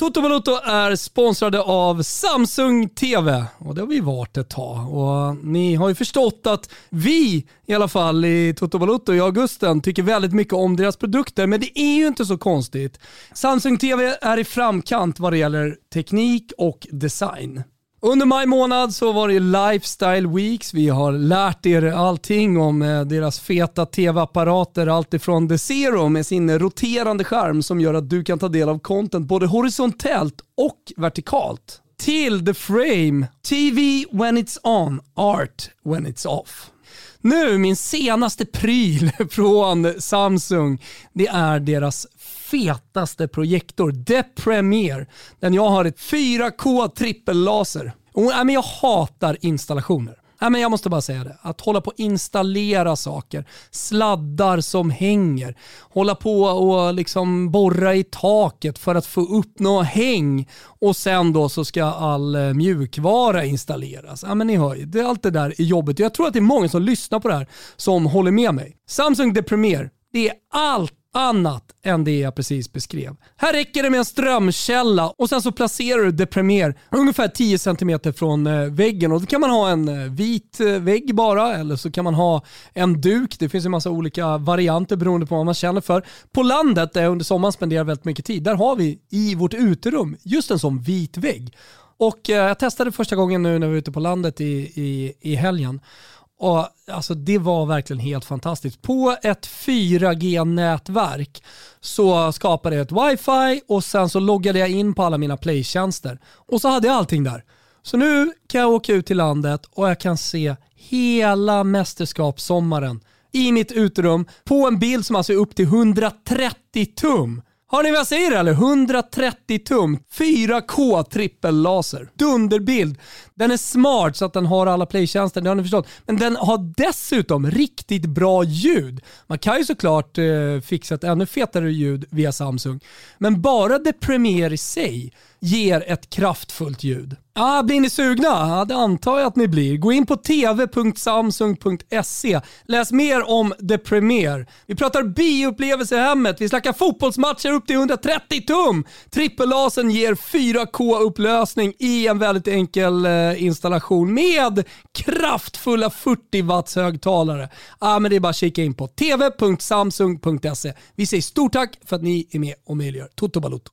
Toto Balotto är sponsrade av Samsung TV och det har vi varit ett tag. Och ni har ju förstått att vi i alla fall i Toto Balotto i augusten tycker väldigt mycket om deras produkter men det är ju inte så konstigt. Samsung TV är i framkant vad det gäller teknik och design. Under maj månad så var det Lifestyle Weeks. Vi har lärt er allting om eh, deras feta tv-apparater. Alltifrån The Zero med sin roterande skärm som gör att du kan ta del av content både horisontellt och vertikalt. Till The Frame, TV when it's on, art when it's off. Nu, min senaste pryl från Samsung, det är deras fetaste projektor, The Premiere. Den jag har ett 4K trippellaser. Och, äh, men jag hatar installationer. Nej, men jag måste bara säga det. Att hålla på och installera saker, sladdar som hänger, hålla på och liksom borra i taket för att få upp något häng och sen då så ska all eh, mjukvara installeras. Ja, men ni hör ju, det, allt det där är jobbigt. Jag tror att det är många som lyssnar på det här som håller med mig. Samsung The Premier, det är allt annat än det jag precis beskrev. Här räcker det med en strömkälla och sen så placerar du Depremier ungefär 10 cm från eh, väggen. Och då kan man ha en eh, vit eh, vägg bara eller så kan man ha en duk. Det finns en massa olika varianter beroende på vad man känner för. På landet där jag under sommaren spenderar väldigt mycket tid, där har vi i vårt uterum just en sån vit vägg. Och jag testade första gången nu när vi var ute på landet i, i, i helgen. Och alltså det var verkligen helt fantastiskt. På ett 4G-nätverk så skapade jag ett wifi och sen så loggade jag in på alla mina playtjänster. Och så hade jag allting där. Så nu kan jag åka ut till landet och jag kan se hela mästerskapssommaren i mitt uterum på en bild som alltså är upp till 130 tum. Har ni vad jag säger eller? 130 tum, 4K trippellaser. Dunderbild. Den är smart så att den har alla playtjänster, det har ni förstått. Men den har dessutom riktigt bra ljud. Man kan ju såklart eh, fixa ett ännu fetare ljud via Samsung. Men bara det Premiere i sig ger ett kraftfullt ljud. Ah, blir ni sugna? Ja, det antar jag att ni blir. Gå in på tv.samsung.se. Läs mer om The Premier. Vi pratar bioupplevelse i hemmet. Vi snackar fotbollsmatcher upp till 130 tum. Trippellasern ger 4K-upplösning i en väldigt enkel eh, installation med kraftfulla 40 watts högtalare. Ah, men det är bara att kika in på tv.samsung.se. Vi säger stort tack för att ni är med och möjliggör Toto Balotto.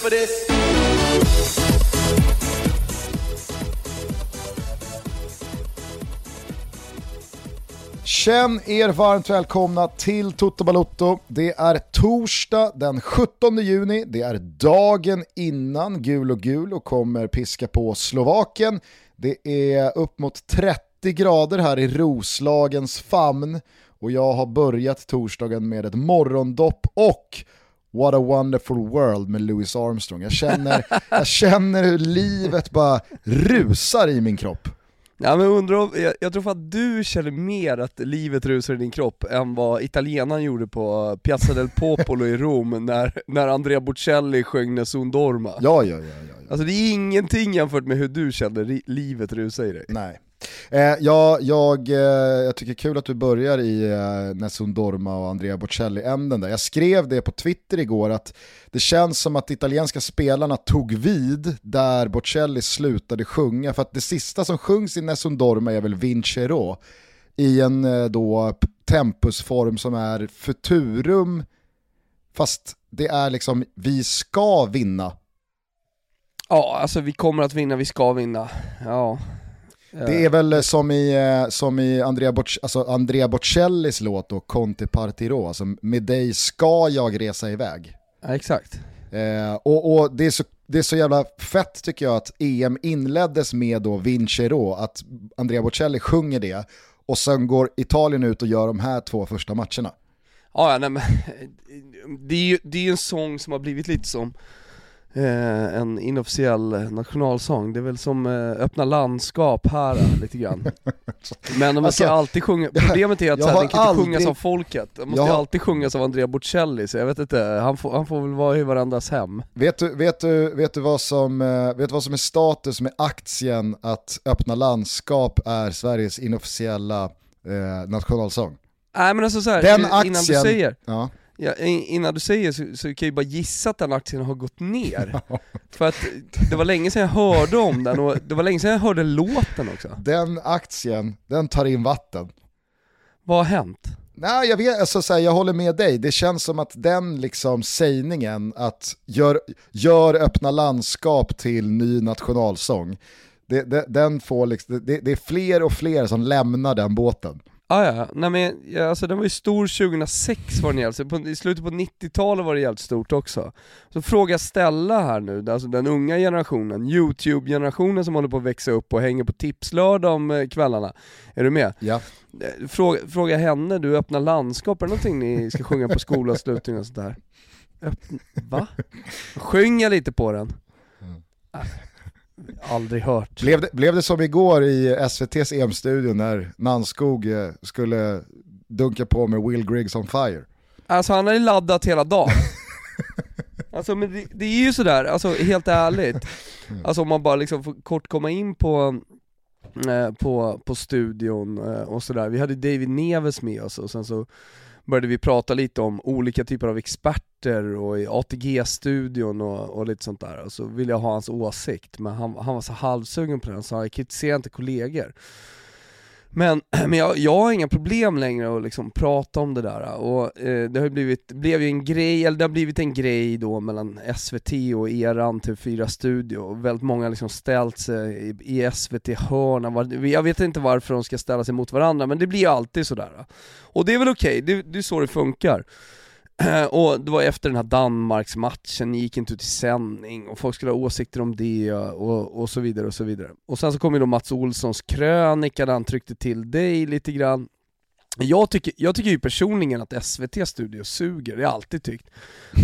For this. Känn er varmt välkomna till Toto Balotto. Det är torsdag den 17 juni, det är dagen innan gul och gul och kommer piska på Slovaken. Det är upp mot 30 grader här i Roslagens famn och jag har börjat torsdagen med ett morgondopp och What a wonderful world med Louis Armstrong. Jag känner, jag känner hur livet bara rusar i min kropp. Ja, men undrar jag, jag tror att du känner mer att livet rusar i din kropp än vad italienaren gjorde på Piazza del Popolo i Rom när, när Andrea Bocelli sjöng Nessun Dorma. Ja, ja, ja, ja, ja. Alltså det är ingenting jämfört med hur du känner livet rusa i dig. Nej. Eh, ja, jag, eh, jag tycker kul att du börjar i eh, Nessun Dorma och Andrea Bocelli-änden där. Jag skrev det på Twitter igår att det känns som att de italienska spelarna tog vid där Bocelli slutade sjunga. För att det sista som sjungs i Nessun Dorma är väl Vincero i en eh, då tempusform som är futurum fast det är liksom vi ska vinna. Ja, alltså vi kommer att vinna, vi ska vinna. Ja, det är väl som i, eh, som i Andrea, Boc alltså Andrea Bocellis låt då, Conte Partiro, alltså med dig ska jag resa iväg. Ja, exakt. Eh, och, och det, är så, det är så jävla fett tycker jag att EM inleddes med då Vincero, att Andrea Bocelli sjunger det och sen går Italien ut och gör de här två första matcherna. Ja, nej, men det är ju det är en sång som har blivit lite som eh, en inofficiell nationalsång. Det är väl som eh, öppna landskap här eh, lite grann. Men måste Alltså, alltid sjunga, problemet är att jag så här, har den kan inte aldrig- sjungas av folket. Den måste har- alltid sjungas av Andrea Bocelli, så jag vet inte, han får, han får väl vara i varandras hem. Vet du, vet, du, vet, du vad som, eh, vet du vad som är status med aktien att öppna landskap är Sveriges inofficiella eh, nationalsång? Nej men alltså så här, Den innan du aktien- säger, Ja. Ja, innan du säger så, så kan jag ju bara gissa att den aktien har gått ner. För att det var länge sedan jag hörde om den och det var länge sedan jag hörde låten också. Den aktien, den tar in vatten. Vad har hänt? Nej, jag, vet, alltså, så här, jag håller med dig. Det känns som att den liksom sägningen att gör, gör öppna landskap till ny nationalsång, det, det, den får liksom, det, det är fler och fler som lämnar den båten. Ah, ja, nej men ja, alltså den var ju stor 2006 var den jävligt, på, i slutet på 90-talet var det jävligt stort också. Så fråga Stella här nu, alltså den unga generationen, YouTube-generationen som håller på att växa upp och hänger på tipslördag om eh, kvällarna. Är du med? Ja. Eh, Fråga, fråga henne, du öppnar landskap, är det någonting ni ska sjunga på skolavslutning och sådär? Öppn, va? Sjunga lite på den. Mm. Äh, aldrig hört. Blev, det, blev det som igår i SVT's EM-studio när Nanskog eh, skulle dunka på med Will Griggs on fire? Alltså han har ju laddat hela dagen. Alltså men det, det är ju sådär, alltså helt ärligt. Alltså om man bara liksom får kort komma in på, eh, på, på studion eh, och sådär. Vi hade David Neves med oss och sen så började vi prata lite om olika typer av experter och i ATG-studion och, och lite sånt där. Och så ville jag ha hans åsikt, men han, han var så halvsugen på den så han kritiserade inte kollegor. Men, men jag, jag har inga problem längre att liksom prata om det där och eh, det har ju blivit, blev ju en grej, eller det har blivit en grej då mellan SVT och eran typ TV4 Studio och väldigt många har liksom ställt sig i, i SVT-hörna, jag vet inte varför de ska ställa sig mot varandra men det blir ju alltid sådär. Och det är väl okej, det, det är så det funkar. Och det var efter den här Danmarksmatchen, ni gick inte ut i sändning och folk skulle ha åsikter om det och, och så vidare och så vidare. Och sen så kom ju då Mats Olssons krönika där han tryckte till dig lite grann. Jag tycker, jag tycker ju personligen att SVT Studio suger, det har jag alltid tyckt.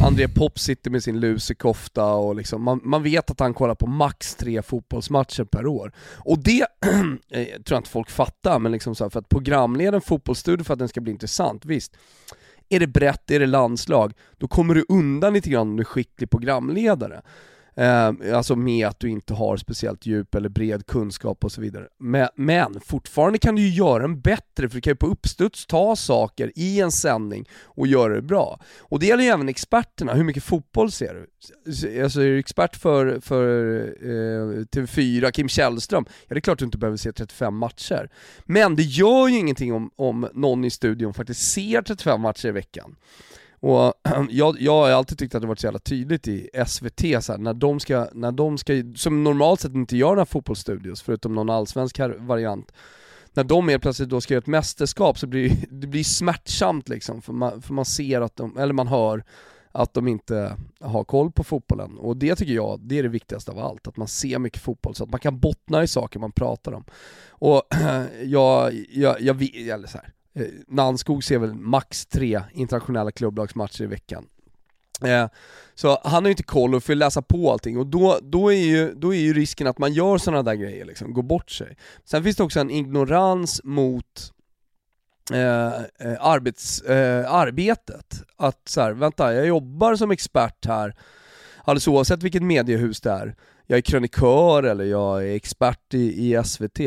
André Pop sitter med sin lusekofta och liksom, man, man vet att han kollar på max tre fotbollsmatcher per år. Och det eh, tror jag inte folk fattar, men liksom så här, för att programleda en fotbollsstudio för att den ska bli intressant, visst. Är det brett, är det landslag, då kommer du undan lite grann om du är skicklig programledare. Eh, alltså med att du inte har speciellt djup eller bred kunskap och så vidare. Men, men fortfarande kan du ju göra en bättre, för du kan ju på uppstuds ta saker i en sändning och göra det bra. Och det gäller ju även experterna, hur mycket fotboll ser du? Alltså är du expert för, för eh, TV4, Kim Källström, ja det är klart du inte behöver se 35 matcher. Men det gör ju ingenting om, om någon i studion faktiskt ser 35 matcher i veckan. Och jag, jag har alltid tyckt att det varit så jävla tydligt i SVT, så här, när, de ska, när de ska, som normalt sett inte gör några fotbollsstudios, förutom någon allsvensk här variant, när de helt plötsligt då ska göra ett mästerskap så blir det, blir smärtsamt liksom, för man, för man ser att de, eller man hör att de inte har koll på fotbollen. Och det tycker jag, det är det viktigaste av allt, att man ser mycket fotboll så att man kan bottna i saker man pratar om. Och jag, jag, jag, eller så här, eh, Nanskog ser väl max tre internationella klubblagsmatcher i veckan. Eh, så han har ju inte koll och får läsa på allting och då, då, är ju, då är ju risken att man gör sådana där grejer liksom, går bort sig. Sen finns det också en ignorans mot eh, eh arbets, eh, arbetet. Att så här, vänta, jag jobbar som expert här, alldeles oavsett vilket mediehus det är. Jag är krönikör eller jag är expert i, i SVT.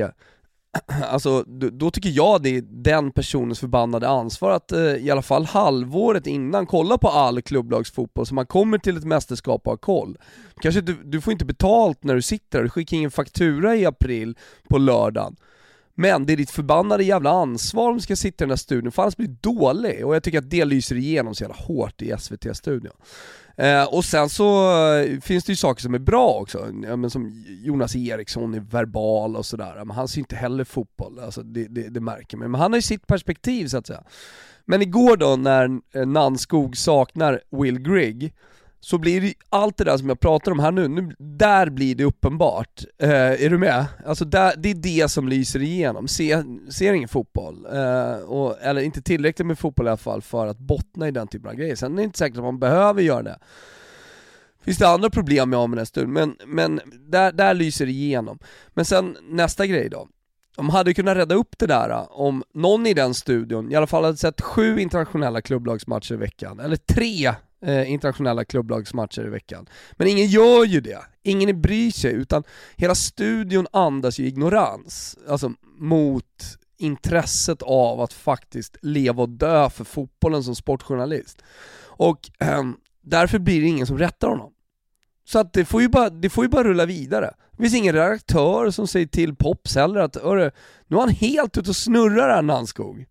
Alltså, då, då tycker jag det är den personens förbannade ansvar att eh, i alla fall halvåret innan kolla på all klubblagsfotboll så man kommer till ett mästerskap och har koll. Kanske du, du får inte betalt när du sitter där, du skickar ingen faktura i april på lördagen. Men det är ditt förbannade jävla ansvar om du ska sitta i den här studion, för annars blir du dålig. Och jag tycker att det lyser igenom så jävla hårt i SVT-studion. Eh, och sen så eh, finns det ju saker som är bra också, ja, men som Jonas Eriksson är verbal och sådär, men han ser inte heller fotboll, alltså det, det, det märker man. Men han har ju sitt perspektiv så att säga. Men igår då när eh, Nannskog Nanskog saknar Will Grigg, så blir det allt det där som jag pratar om här nu, nu där blir det uppenbart. Eh, är du med? Alltså där, det är det som lyser igenom. Se, ser ingen fotboll, eh, och, eller inte tillräckligt med fotboll i alla fall för att bottna i den typen av grejer. Sen är det inte säkert att man behöver göra det. finns det andra problem jag har med den här men, men där, där lyser det igenom. Men sen nästa grej då. De hade kunnat rädda upp det där eh, om någon i den studion i alla fall hade sett sju internationella klubblagsmatcher i veckan, eller tre eh, internationella klubblagsmatcher i veckan. Men ingen gör ju det, ingen bryr sig, utan hela studion andas ju ignorans, alltså mot intresset av att faktiskt leva och dö för fotbollen som sportjournalist. Och eh, därför blir det ingen som rättar honom. Så att det får, ju bara, det får ju bara rulla vidare. Det finns ingen redaktör som säger till Pops heller att nu är han helt ute och snurrar här Nanskog.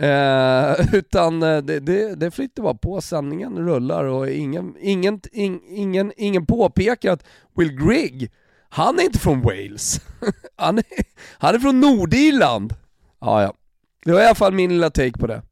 Eh, utan eh, det, det, det flyter bara på, sändningen rullar och ingen, ingen, ing, ingen, ingen påpekar att Will Grigg, han är inte från Wales. han, är, han är från Nordirland. Ja, ja. Det var i alla fall min lilla take på det.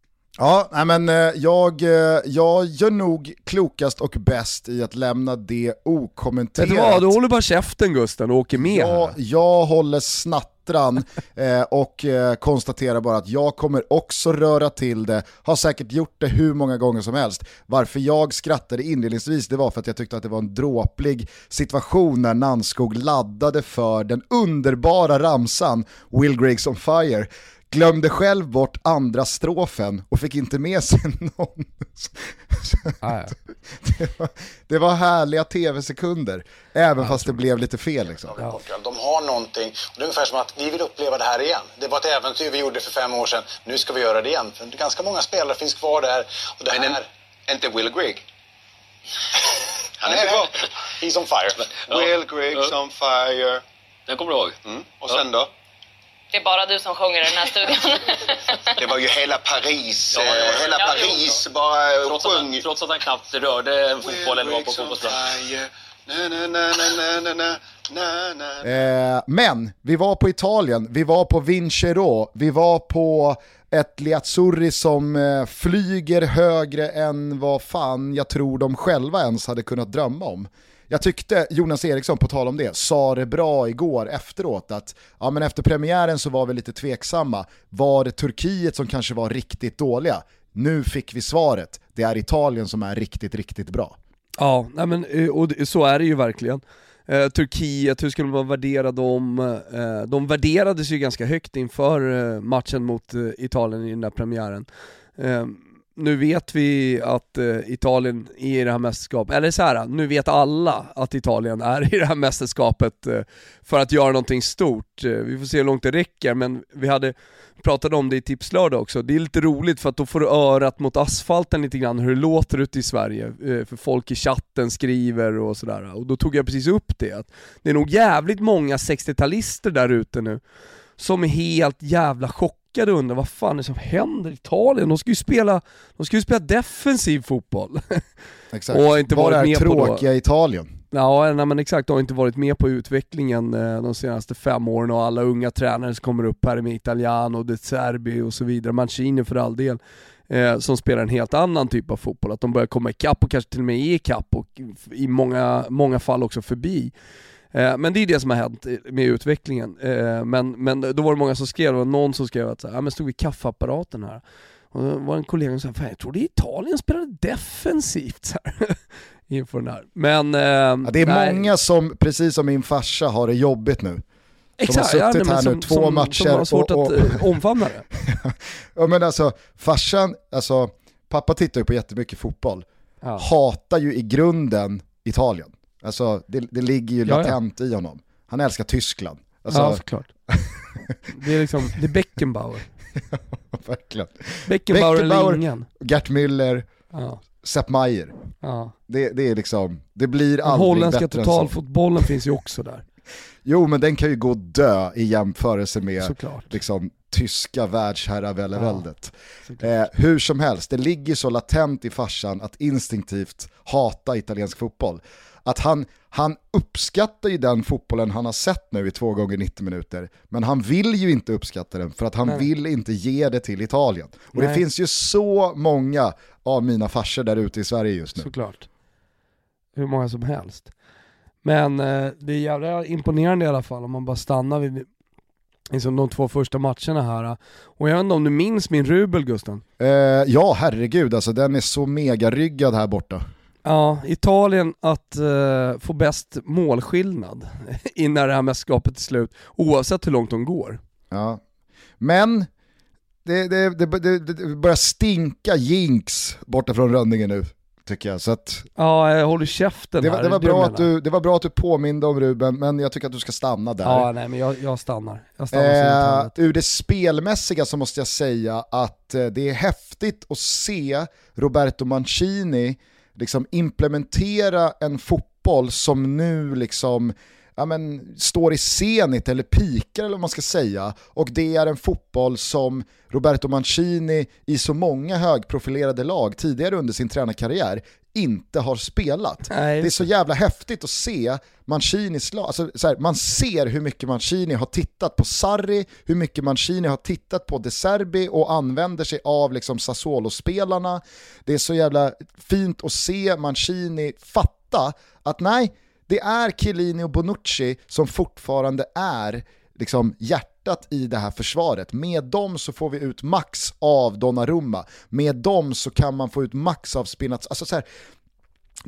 Ja, men eh, jag, eh, jag gör nog klokast och bäst i att lämna det okommenterat. Vet du vad, du håller bara käften Gusten och åker med här. jag håller snattran eh, och konstaterar bara att jag kommer också röra till det, har säkert gjort det hur många gånger som helst. Varför jag skrattade inledningsvis det var för att jag tyckte att det var en dråplig situation när Nanskog laddade för den underbara ramsan Will Griggs on fire glömde själv bort andra strofen och fick inte med sig någon. Ah, ja. det, var, det, var, härliga tv-sekunder, även ja, fast det blev lite fel. Liksom. Ja. De har någonting, det är ungefär som att vi vill uppleva det här igen. Det var ett äventyr vi gjorde för fem år sedan, nu ska vi göra det igen. För ganska många spelare finns kvar där. Och det Men här... en, inte Will Grigg? Han är kvar. He's on fire. Will Griggs on fire. Den kommer du ihåg? Mm. Och sen då? Det är bara du som sjunger i den här studion. det var ju hela Paris, ja, ja, hela ja, Paris jo, bara trots sjöng. Att, trots att han knappt rörde en fotboll eller var på fotbollsplan. Eh, men vi var på Italien, vi var på Vincero, vi var på ett Liazzurri som eh, flyger högre än vad fan jag tror de själva ens hade kunnat drömma om. Jag tyckte Jonas Eriksson, på tal om det, sa det bra igår efteråt att ja, men efter premiären så var vi lite tveksamma. Var det Turkiet som kanske var riktigt dåliga? Nu fick vi svaret, det är Italien som är riktigt, riktigt bra. Ja, nej men, eh, och så är det ju verkligen. Eh, Turkiet, hur skulle man värdera dem? Eh, de värderades ju ganska högt inför eh, matchen mot eh, Italien i den där premiären. Eh, nu vet vi att eh, Italien är i det här mästerskapet, eller så här, nu vet alla att Italien är i det här mästerskapet eh, för att göra någonting stort. Eh, vi får se hur långt det räcker, men vi hade pratat om det i Tipslördag också. Det är lite roligt för att då får du örat mot asfalten lite grann hur det låter ute i Sverige, eh, för folk i chatten skriver och sådär. Och då tog jag precis upp det, att det är nog jävligt många 60-talister där ute nu som är helt jävla chockade chockade och undrar vad fan är det som händer i Italien? De ska ju spela, de ska ju spela defensiv fotboll. Exakt. och inte Var varit är tråkiga Italien? Ja, nej, men exakt, de har inte varit med på utvecklingen eh, de senaste fem åren och alla unga tränare som kommer upp här med Italiano, De Serbi och så vidare, Mancini för all del, eh, som spelar en helt annan typ av fotboll. Att de börjar komma ikapp och kanske till och med är ikapp och i många, många fall också förbi. Eh, men det är det som har hänt med utvecklingen. Eh, men, men då var det många som skrev, var någon som skrev att ja, men stod i kaffeapparaten här. Och då var en kollega som sa, jag trodde Italien spelade defensivt så här, inför den här. Men... Eh, ja, det är nej. många som, precis som min farsa, har det jobbigt nu. Exakt, som har suttit ja, här som, nu två som, matcher som har svårt och, och, att omfamna det. ja men alltså, farsan, alltså, pappa tittar ju på jättemycket fotboll. Ja. Hatar ju i grunden Italien. Alltså det, det ligger ju latent ja, ja. i honom. Han älskar Tyskland. Alltså... Ja, såklart. det är liksom, det är Beckenbauer. ja, verkligen. Beckenbauer, Beckenbauer eller ingen. Gert Müller, ja. Sepp Maier. Ja. Det, det är liksom, det blir Den aldrig holländska bättre totalfotbollen finns ju också där. Jo men den kan ju gå dö i jämförelse med liksom, tyska världsherraväldet. Ja, eh, hur som helst, det ligger så latent i farsan att instinktivt hata italiensk fotboll att han, han uppskattar ju den fotbollen han har sett nu i två gånger 90 minuter, men han vill ju inte uppskatta den för att han Nej. vill inte ge det till Italien. Och Nej. det finns ju så många av mina farsor där ute i Sverige just nu. Såklart. Hur många som helst. Men eh, det är jävla imponerande i alla fall om man bara stannar vid liksom de två första matcherna här. Och jag vet inte om du minns min rubel Gusten? Eh, ja, herregud alltså den är så megaryggad här borta. Ja, Italien att eh, få bäst målskillnad innan det här mästerskapet är slut, oavsett hur långt de går. Ja. Men det, det, det, det, börjar stinka jinx borta från Rönningen nu, tycker jag. Så att Ja, jag håller käften det, här. var, det, var bra att du, det var bra att du påminde om Ruben, men jag tycker att du ska stanna där. Ja, nej men jag, jag stannar. Jag stannar Eh, ur det spelmässiga så måste jag säga att eh, det är häftigt att se Roberto Mancini liksom implementera en fotboll som nu liksom ja, men, står i senit eller pikar eller vad man ska säga. Och det är en fotboll som Roberto Mancini i så många högprofilerade lag tidigare under sin tränarkarriär inte har spelat. Nej, Det är så jävla häftigt att se Mancinis lag. Alltså, så här, man ser hur mycket Mancini har tittat på Sarri, hur mycket Mancini har tittat på De Serbi och använder sig av liksom Sassuolo-spelarna. Det är så jävla fint att se Mancini fatta att nej, det är Chiellini och Bonucci som fortfarande är liksom hjärtat i det här försvaret. Med dem så får vi ut max av Donnarumma. Med dem så kan man få ut max av Spinazzola. Alltså så här,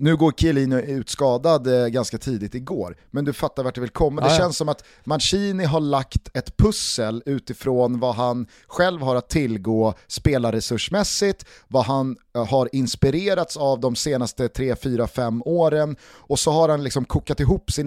nu går Chiellini ut skadad eh, ganska tidigt igår, men du fattar vart det vill komma. Det Ja, ja. känns som att Mancini har lagt ett pussel utifrån vad han själv har att tillgå spelarresursmässigt, vad han eh, har inspirerats av de senaste 3, 4, 5 åren och så har han liksom kokat ihop sin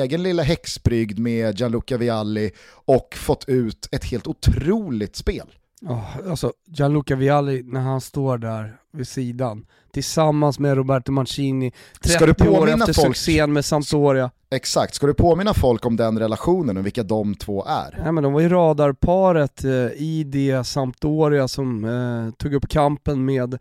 Egen lilla häxbrygd med Gianluca Vialli och fått ut ett helt otroligt spel. Ja, alltså Gianluca Vialli när han står där vid sidan tillsammans med Roberto Mancini, 30 Ska du år påminna efter folk- succén med Sampdoria. Exakt, ska du påminna folk om den relationen och vilka de två är? Ja, men de var ju radarparet eh, i det Sampdoria som eh, tog upp kampen med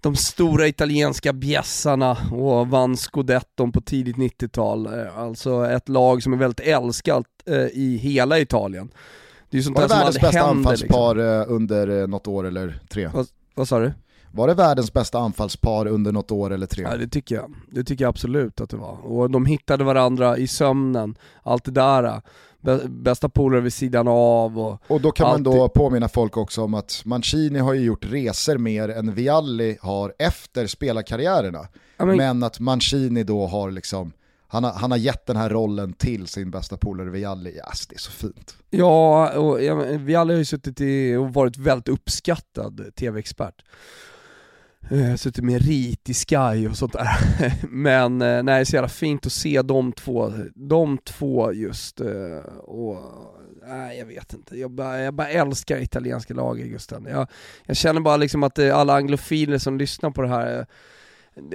de stora italienska bjässarna och vann scudetton på tidigt 90-tal. Eh, alltså ett lag som är väldigt älskat eh, i hela Italien. Det är ju sånt Var det världens bästa händer anfallspar liksom. eh, under eh, något år eller tre? Vad, vad sa du? Var det världens bästa anfallspar under något år eller tre? Ja det tycker jag, det tycker jag absolut att det var. Och de hittade varandra i sömnen, allt det där. Bä- Bästa polare vid sidan av och Och då kan man då alltid- påminna folk också om att Mancini har ju gjort resor mer än Vialli har efter spelarkarriärerna. Ja, men- men... att Mancini då har liksom, han har, han har gett den här rollen till sin bästa polare Vialli. Yes, det är så fint. Ja, och ja, har ju suttit i och varit väldigt uppskattad tv-expert. Eh, suttit med rit i Sky och sånt där. Men eh, nej, så jävla fint att se de två, de två just. eh, Och, nej, jag vet inte, jag bara, jag bara älskar italienska laget Gusten. Jag, jag känner bara liksom att eh, alla anglofiler som lyssnar på det här eh,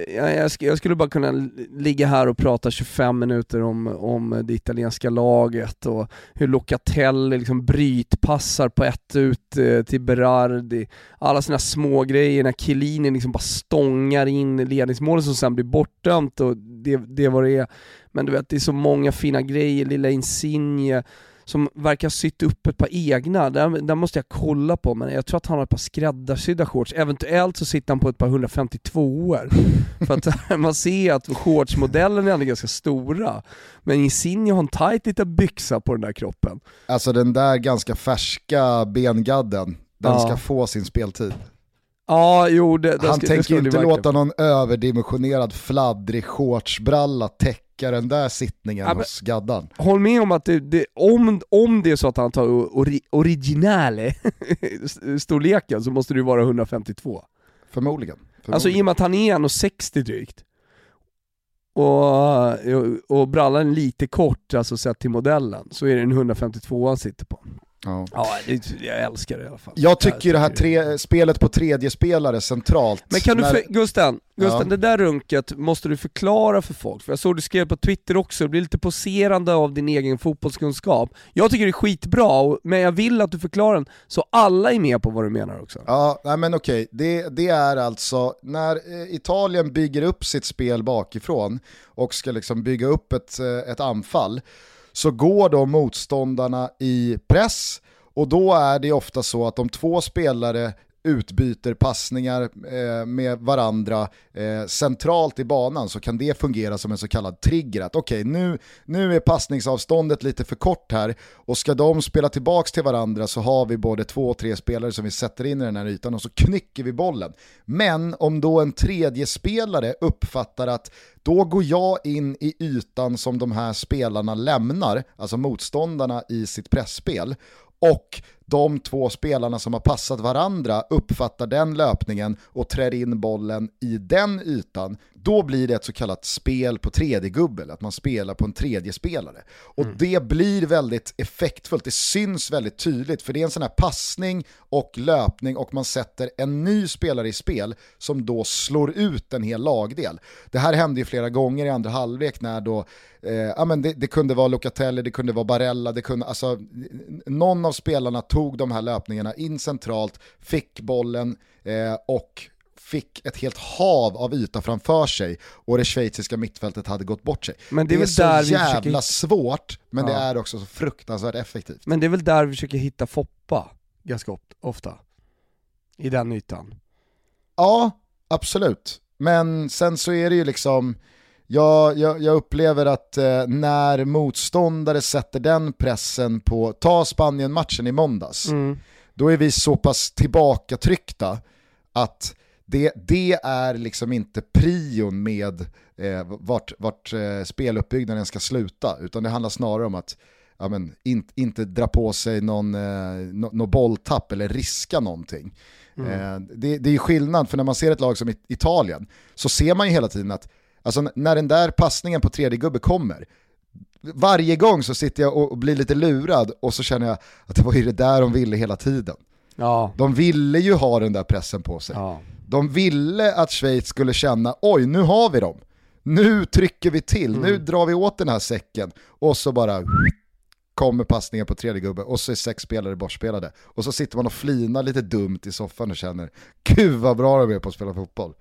jag, jag, sk- jag skulle bara kunna ligga här och prata 25 minuter om, om det italienska laget och hur Locatelli liksom brytpassar på ett ut eh, till Berardi. Alla sådana små grejer när Chiellini liksom bara stångar in ledningsmålet som sen blir bortdömt och det, det är vad det är. Men du vet, det är så många fina grejer, lilla Insigne som verkar ha sytt upp ett par egna, där, där måste jag kolla på men jag tror att han har ett par skräddarsydda shorts, eventuellt så sitter han på ett par 152 er För att man ser att shortsmodellen är ganska stora, men Insigne har en tight liten byxa på den där kroppen. Alltså den där ganska färska bengadden, den Ja. ska få sin speltid. Ja, jo det, det Han ska, tänker det inte låta någon överdimensionerad fladdrig shortsbralla täcka den där sittningen Ja, hos gaddan. Håll med om att det, det, om, om det är så att han tar ori, originale storleken så måste det ju vara 152. Förmodligen. Alltså i Förmodligen. och med att han är 1,60 drygt. Och, och brallan är lite kort, alltså sett till modellen, så är det en 152 han sitter på. Ja. Jag älskar det i alla fall. Jag tycker ju det här tre, spelet på tredje spelare centralt. Men kan du, för, Gusten, Gusten Ja. det där runket måste du förklara för folk, för jag såg du skrev på Twitter också, det blir lite poserande av din egen fotbollskunskap. Jag tycker det är skitbra, men jag vill att du förklarar den så alla är med på vad du menar också. Ja, nej men okej. Det, det är alltså när eh, Italien bygger upp sitt spel bakifrån och ska liksom bygga upp ett, eh, ett anfall så går då motståndarna i press och då är det ofta så att de två spelare utbyter passningar eh, med varandra eh, centralt i banan så kan det fungera som en så kallad trigger. Att okej, nu, nu är passningsavståndet lite för kort här och ska de spela tillbaka till varandra så har vi både två och tre spelare som vi sätter in i den här ytan och så knycker vi bollen. Men om då en tredje spelare uppfattar att då går jag in i ytan som de här spelarna lämnar, alltså motståndarna i sitt pressspel och de två spelarna som har passat varandra uppfattar den löpningen och trär in bollen i den ytan, då blir det ett så kallat spel på tredje gubbel, att man spelar på en tredje spelare. Och det blir väldigt effektfullt, det syns väldigt tydligt, för det är en sån här passning och löpning och man sätter en ny spelare i spel som då slår ut en hel lagdel. Det här hände ju flera gånger i andra halvlek när då, eh, ja men det, det kunde vara Locatelli, det kunde vara Barella, det kunde, alltså någon av spelarna tog de här löpningarna in centralt, fick bollen eh, och fick ett helt hav av yta framför sig och det schweiziska mittfältet hade gått bort sig. Men det är det är så där jävla försöker- svårt, men det Ja. är också så fruktansvärt effektivt. Men det är väl där vi försöker hitta Foppa, ganska oft- ofta. I den ytan. Ja, absolut. Men sen så är det ju liksom, jag, jag, jag upplever att eh, när motståndare sätter den pressen på, ta Spanien-matchen i måndags, Mm. då är vi så pass tillbakatryckta att det, det är liksom inte prion med eh, vart, vart eh, speluppbyggnaden ska sluta, utan det handlar snarare om att ja, men, in, inte dra på sig någon, eh, nå, nå bolltapp eller riska någonting. Eh, det, det är skillnad, för när man ser ett lag som It- Italien så ser man ju hela tiden att alltså, när den där passningen på tredje gubbe kommer, varje gång så sitter jag och, blir lite lurad och så känner jag att det var ju det där de ville hela tiden. Ja. De ville ju ha den där pressen på sig. ja. De ville att Schweiz skulle känna, oj nu har vi dem. Nu trycker vi till, nu drar vi åt den här säcken. Och så bara kommer passningen på tredje gubbe och så är sex spelare bortspelade. Och så sitter man och flinar lite dumt i soffan och känner, gud vad bra de är på att spela fotboll.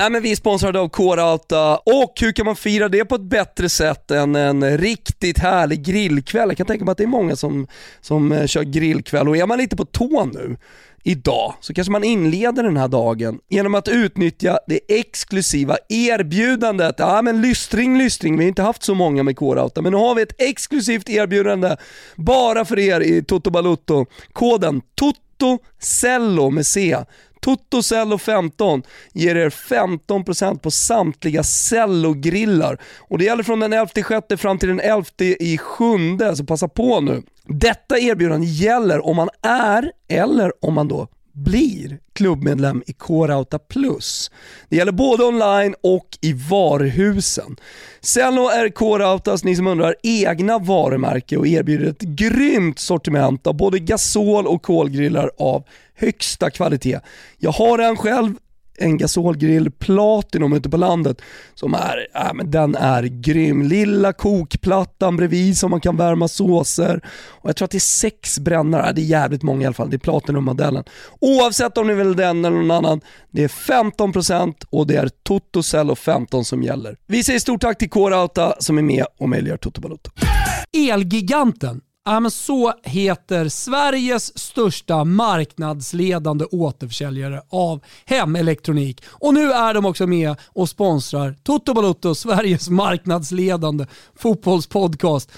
Nej men vi är sponsrade av K-Rauta och hur kan man fira det på ett bättre sätt än en riktigt härlig grillkväll? Jag kan tänka mig att det är många som, som eh, kör grillkväll och är man lite på tå nu idag så kanske man inleder den här dagen genom att utnyttja det exklusiva erbjudandet. Ja men lystring, lystring, vi har inte haft så många med K-Rauta men nu har vi ett exklusivt erbjudande bara för er i Toto Balutto. Koden TOTOCELLO med C. Totocello 15 ger er 15% på samtliga cellogrillar Och det gäller från den 11 fram till den 11 så passa på nu. Detta erbjudande gäller om man är, eller om man då blir klubbmedlem i K-Rauta Plus. Det gäller både online och i varuhusen. Cello är K-Rautas, ni som undrar, egna varumärke och erbjuder ett grymt sortiment av både gasol och kolgrillar av högsta kvalitet. Jag har en själv en gasolgrill Platinum ute på landet som är, äh, men den är grym. Lilla kokplattan bredvid som man kan värma såser och jag tror att det är sex brännare, det är jävligt många i alla fall, det är Platinum-modellen. Oavsett om ni vill den eller någon annan, det är 15% och det är Toto 15 som gäller. Vi säger stort tack till K-Rauta som är med och möjliggör Toto Balotto. Elgiganten. Ja, men så heter Sveriges största marknadsledande återförsäljare av hemelektronik. Och nu är de också med och sponsrar Toto Balotto, Sveriges marknadsledande fotbollspodcast.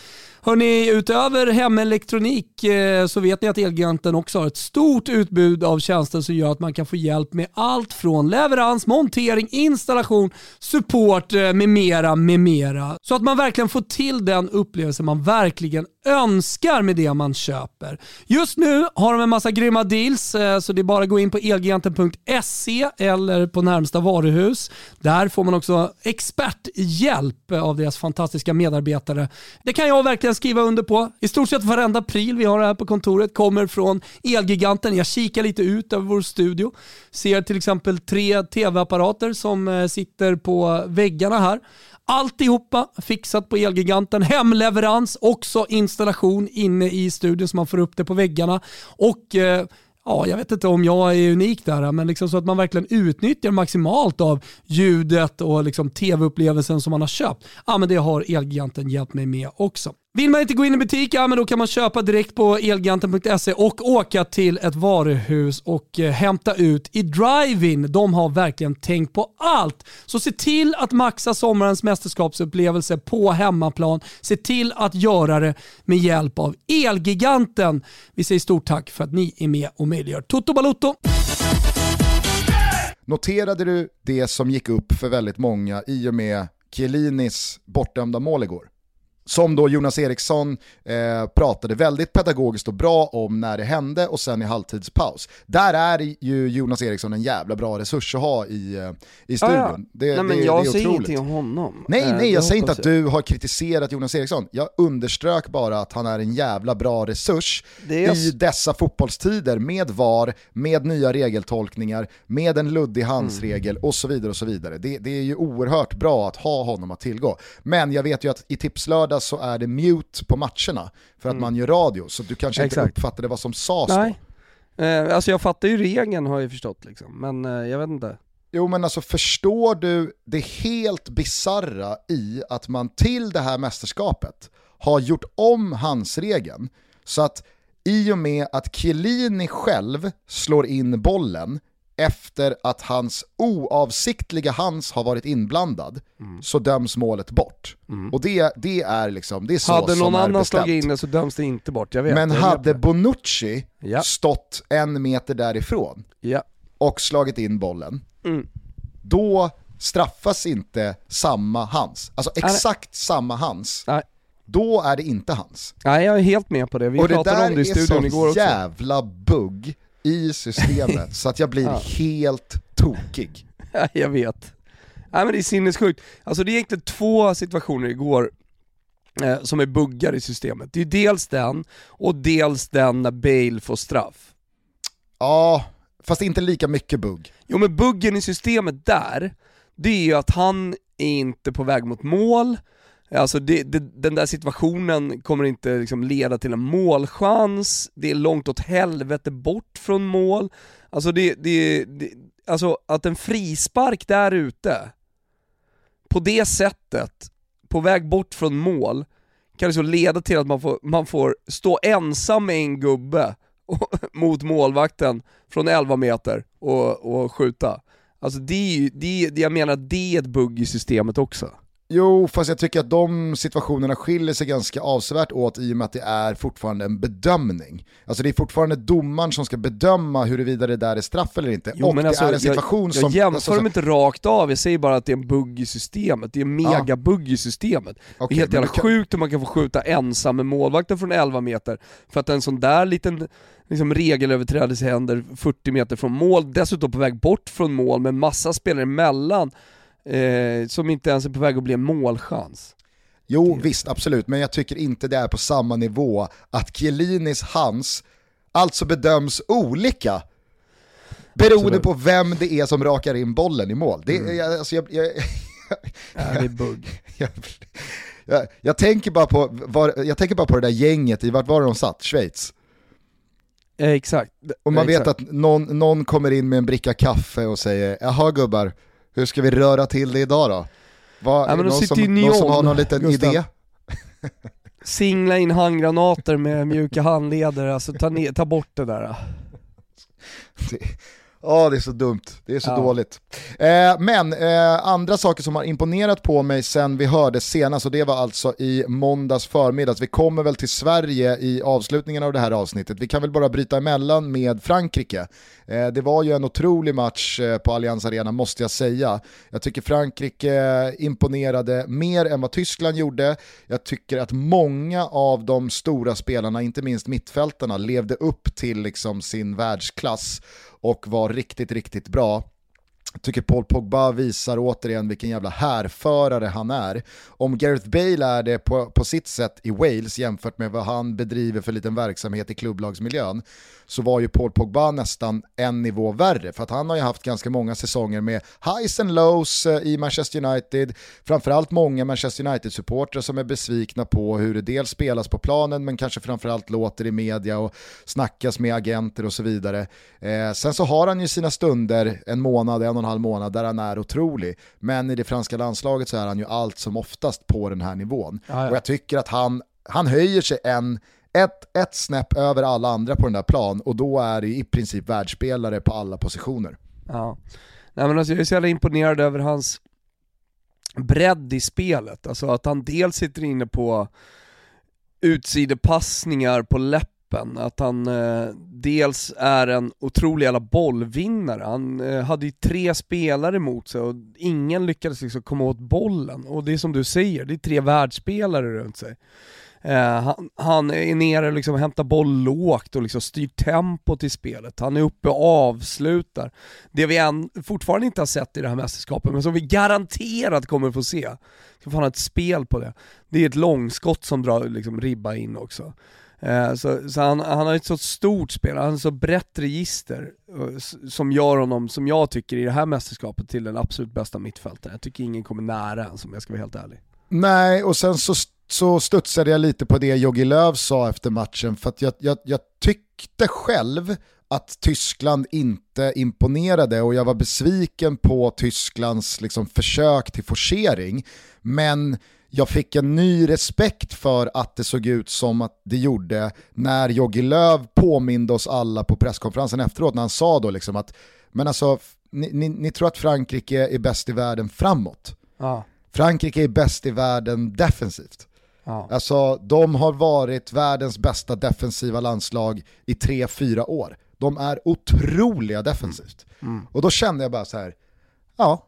Hörni, utöver hemelektronik eh, så vet ni att Elgiganten också har ett stort utbud av tjänster som gör att man kan få hjälp med allt från leverans, montering, installation, support eh, med mera, med mera. Så att man verkligen får till den upplevelse man verkligen önskar med det man köper. Just nu har de en massa grymma deals, eh, så det är bara att gå in på elgiganten.se eller på närmsta varuhus. Där får man också experthjälp av deras fantastiska medarbetare. Det kan jag verkligen skriva under på. I stort sett varenda pryl vi har här på kontoret kommer från Elgiganten. Jag kikar lite ut över vår studio. Ser till exempel tre tv-apparater som eh, sitter på väggarna här. Alltihopa fixat på Elgiganten. Hemleverans, också installation inne i studion så man får upp det på väggarna. Och eh, ja, jag vet inte om jag är unik där, men liksom så att man verkligen utnyttjar maximalt av ljudet och liksom tv-upplevelsen som man har köpt. Ja, men det har Elgiganten hjälpt mig med också. Vill man inte gå in i butik, ja men då kan man köpa direkt på elgiganten.se och åka till ett varuhus och eh, hämta ut i drive-in. De har verkligen tänkt på allt. Så se till att maxa sommarens mästerskapsupplevelse på hemmaplan. Se till att göra det med hjälp av Elgiganten. Vi säger stort tack för att ni är med och möjliggör Toto Balotto. Noterade du det som gick upp för väldigt många i och med Chiellinis bortdömda mål igår? Som då Jonas Eriksson eh, pratade väldigt pedagogiskt och bra om när det hände och sen i halvtidspaus. Där är ju Jonas Eriksson en jävla bra resurs att ha i, eh, i studion. Ja, ja. Det, nej, det, men jag det säger ingenting om honom. Nej, nej, jag säger inte att du har kritiserat Jonas Eriksson. Jag underströk bara att han är en jävla bra resurs i dessa fotbollstider med VAR, med nya regeltolkningar, med en luddig handsregel mm. och så vidare. och så vidare. Det, det är ju oerhört bra att ha honom att tillgå. Men jag vet ju att i Tipslördag så är det mute på matcherna för att mm. man gör radio, så du kanske Exakt. inte uppfattade vad som sades Nej. då. Eh, alltså jag fattar ju regeln har jag förstått liksom, men eh, jag vet inte. Jo men alltså förstår du det helt bizarra i att man till det här mästerskapet har gjort om handsregeln så att i och med att Chiellini själv slår in bollen efter att hans oavsiktliga hands har varit inblandad mm. så döms målet bort. Mm. Och det, det är liksom, det är så Hade någon annan slagit in det så döms det inte bort, jag vet. Men jag hade vet Bonucci ja. stått en meter därifrån ja. och slagit in bollen, mm. då straffas inte samma hands. Alltså exakt Nej. samma hands. Nej. Då är det inte hans. Nej jag är helt med på det, vi och pratade om det i studion igår också. Och det där är så jävla bugg i systemet så att jag blir ja. helt tokig. jag vet. Nej men det är sinnessjukt. Alltså det är egentligen två situationer igår eh, som är buggar i systemet. Det är dels den, och dels den när Bale får straff. Ja, fast inte lika mycket bugg. Jo men buggen i systemet där, det är ju att han är inte på väg mot mål, Alltså det, det, den där situationen kommer inte liksom leda till en målchans, det är långt åt helvete bort från mål. Alltså, det, det, det alltså att en frispark där ute, på det sättet, på väg bort från mål, kan liksom leda till att man får, man får stå ensam med en gubbe mot målvakten från 11 meter och, och skjuta. Alltså det, det, jag menar det är ett bugg i systemet också. Jo, fast jag tycker att de situationerna skiljer sig ganska avsevärt åt i och med att det är fortfarande en bedömning. Alltså det är fortfarande domaren som ska bedöma huruvida det där är straff eller inte. Jo, och men det alltså, är en situation jag, jag som... Jag jämför alltså, dem inte rakt av, jag säger bara att det är en bugg i systemet. Det är en megabugg i systemet. Okay, det är helt jävla kan... sjukt hur man kan få skjuta ensam med målvakten från 11 meter, för att en sån där liten liksom regelöverträdelse händer 40 meter från mål, dessutom på väg bort från mål med massa spelare emellan eh, som inte ens är på väg att bli en målchans. Jo, visst, absolut, men jag tycker inte det är på samma nivå att Chiellinis hands alltså bedöms olika Beroende Absolut. på vem det är som rakar in bollen i mål. Det, Mm. jag, alltså, jag, jag, Ja, det är bugg. jag, jag, jag, tänker bara på, var, jag tänker bara på det där gänget, i vart var de satt? Schweiz? Eh, exakt. Och man Eh, vet exakt. att någon, någon kommer in med en bricka kaffe och säger Jaha gubbar, hur ska vi röra till det idag då? Vad, Ja, någon, som, i någon som har någon liten Gustav. idé? Singla in handgranater med mjuka handleder, alltså ta, ner, ta bort det där. Ja, det är så dumt. Det är så Ja. dåligt. Eh, men eh, andra saker som har imponerat på mig sen vi hörde senast, och det var alltså i måndags förmiddags. Vi kommer väl till Sverige i avslutningen av det här avsnittet. Vi kan väl bara bryta emellan med Frankrike. Eh, det var ju en otrolig match eh, på Allianz Arena, måste jag säga. Jag tycker Frankrike imponerade mer än vad Tyskland gjorde. Jag tycker att många av de stora spelarna, inte minst mittfältarna, levde upp till liksom sin världsklass och var riktigt, riktigt bra. Jag tycker Paul Pogba visar återigen vilken jävla härförare han är. Om Gareth Bale är det på, på sitt sätt i Wales jämfört med vad han bedriver för liten verksamhet i klubblagsmiljön så var ju Paul Pogba nästan en nivå värre för att han har ju haft ganska många säsonger med highs and lows eh, i Manchester United. Framförallt många Manchester United-supportrar som är besvikna på hur det dels spelas på planen men kanske framförallt låter i media och snackas med agenter och så vidare. Eh, sen så har han ju sina stunder, en månad, en och en halv månad, där han är otrolig. Men i det franska landslaget så är han ju allt som oftast på den här nivån. Ja, ja. Och jag tycker att han, han höjer sig en, ett, ett snäpp över alla andra på den där plan och då är det i princip världsspelare på alla positioner. Ja. Nej men alltså jag är så jävla imponerad över hans bredd i spelet, alltså att han dels sitter inne på utsidepassningar på läppen, att han eh, dels är en otrolig jävla bollvinnare, han eh, hade ju tre spelare emot sig och ingen lyckades liksom komma åt bollen, och det är som du säger, det är tre världsspelare runt sig. Eh, han, han är nere och liksom hämtar boll lågt och liksom styr tempot i spelet. Han är uppe och avslutar. Det vi än, fortfarande inte har sett i det här mästerskapet, men som vi garanterat kommer få se. Ska fan ha ett spel på det. Det är ett långskott som drar liksom ribba in också. Eh, så så han, han har ett så stort spel, han har ett så brett register som gör honom, som jag tycker, i det här mästerskapet till den absolut bästa mittfältaren. Jag tycker ingen kommer nära ens om jag ska vara helt ärlig. Nej, och sen så, så studsade jag lite på det Jogi Löw sa efter matchen, för att jag, jag, jag tyckte själv att Tyskland inte imponerade och jag var besviken på Tysklands liksom, försök till forcering. Men jag fick en ny respekt för att det såg ut som att det gjorde när Jogi Löw påminde oss alla på presskonferensen efteråt när han sa då liksom att men alltså, ni, ni, ni tror att Frankrike är bäst i världen framåt. Ja. Frankrike är bäst i världen defensivt. Ja. Alltså de har varit världens bästa defensiva landslag i 3-4 år. De är otroliga defensivt. Mm. Och då kände jag bara så här, ja,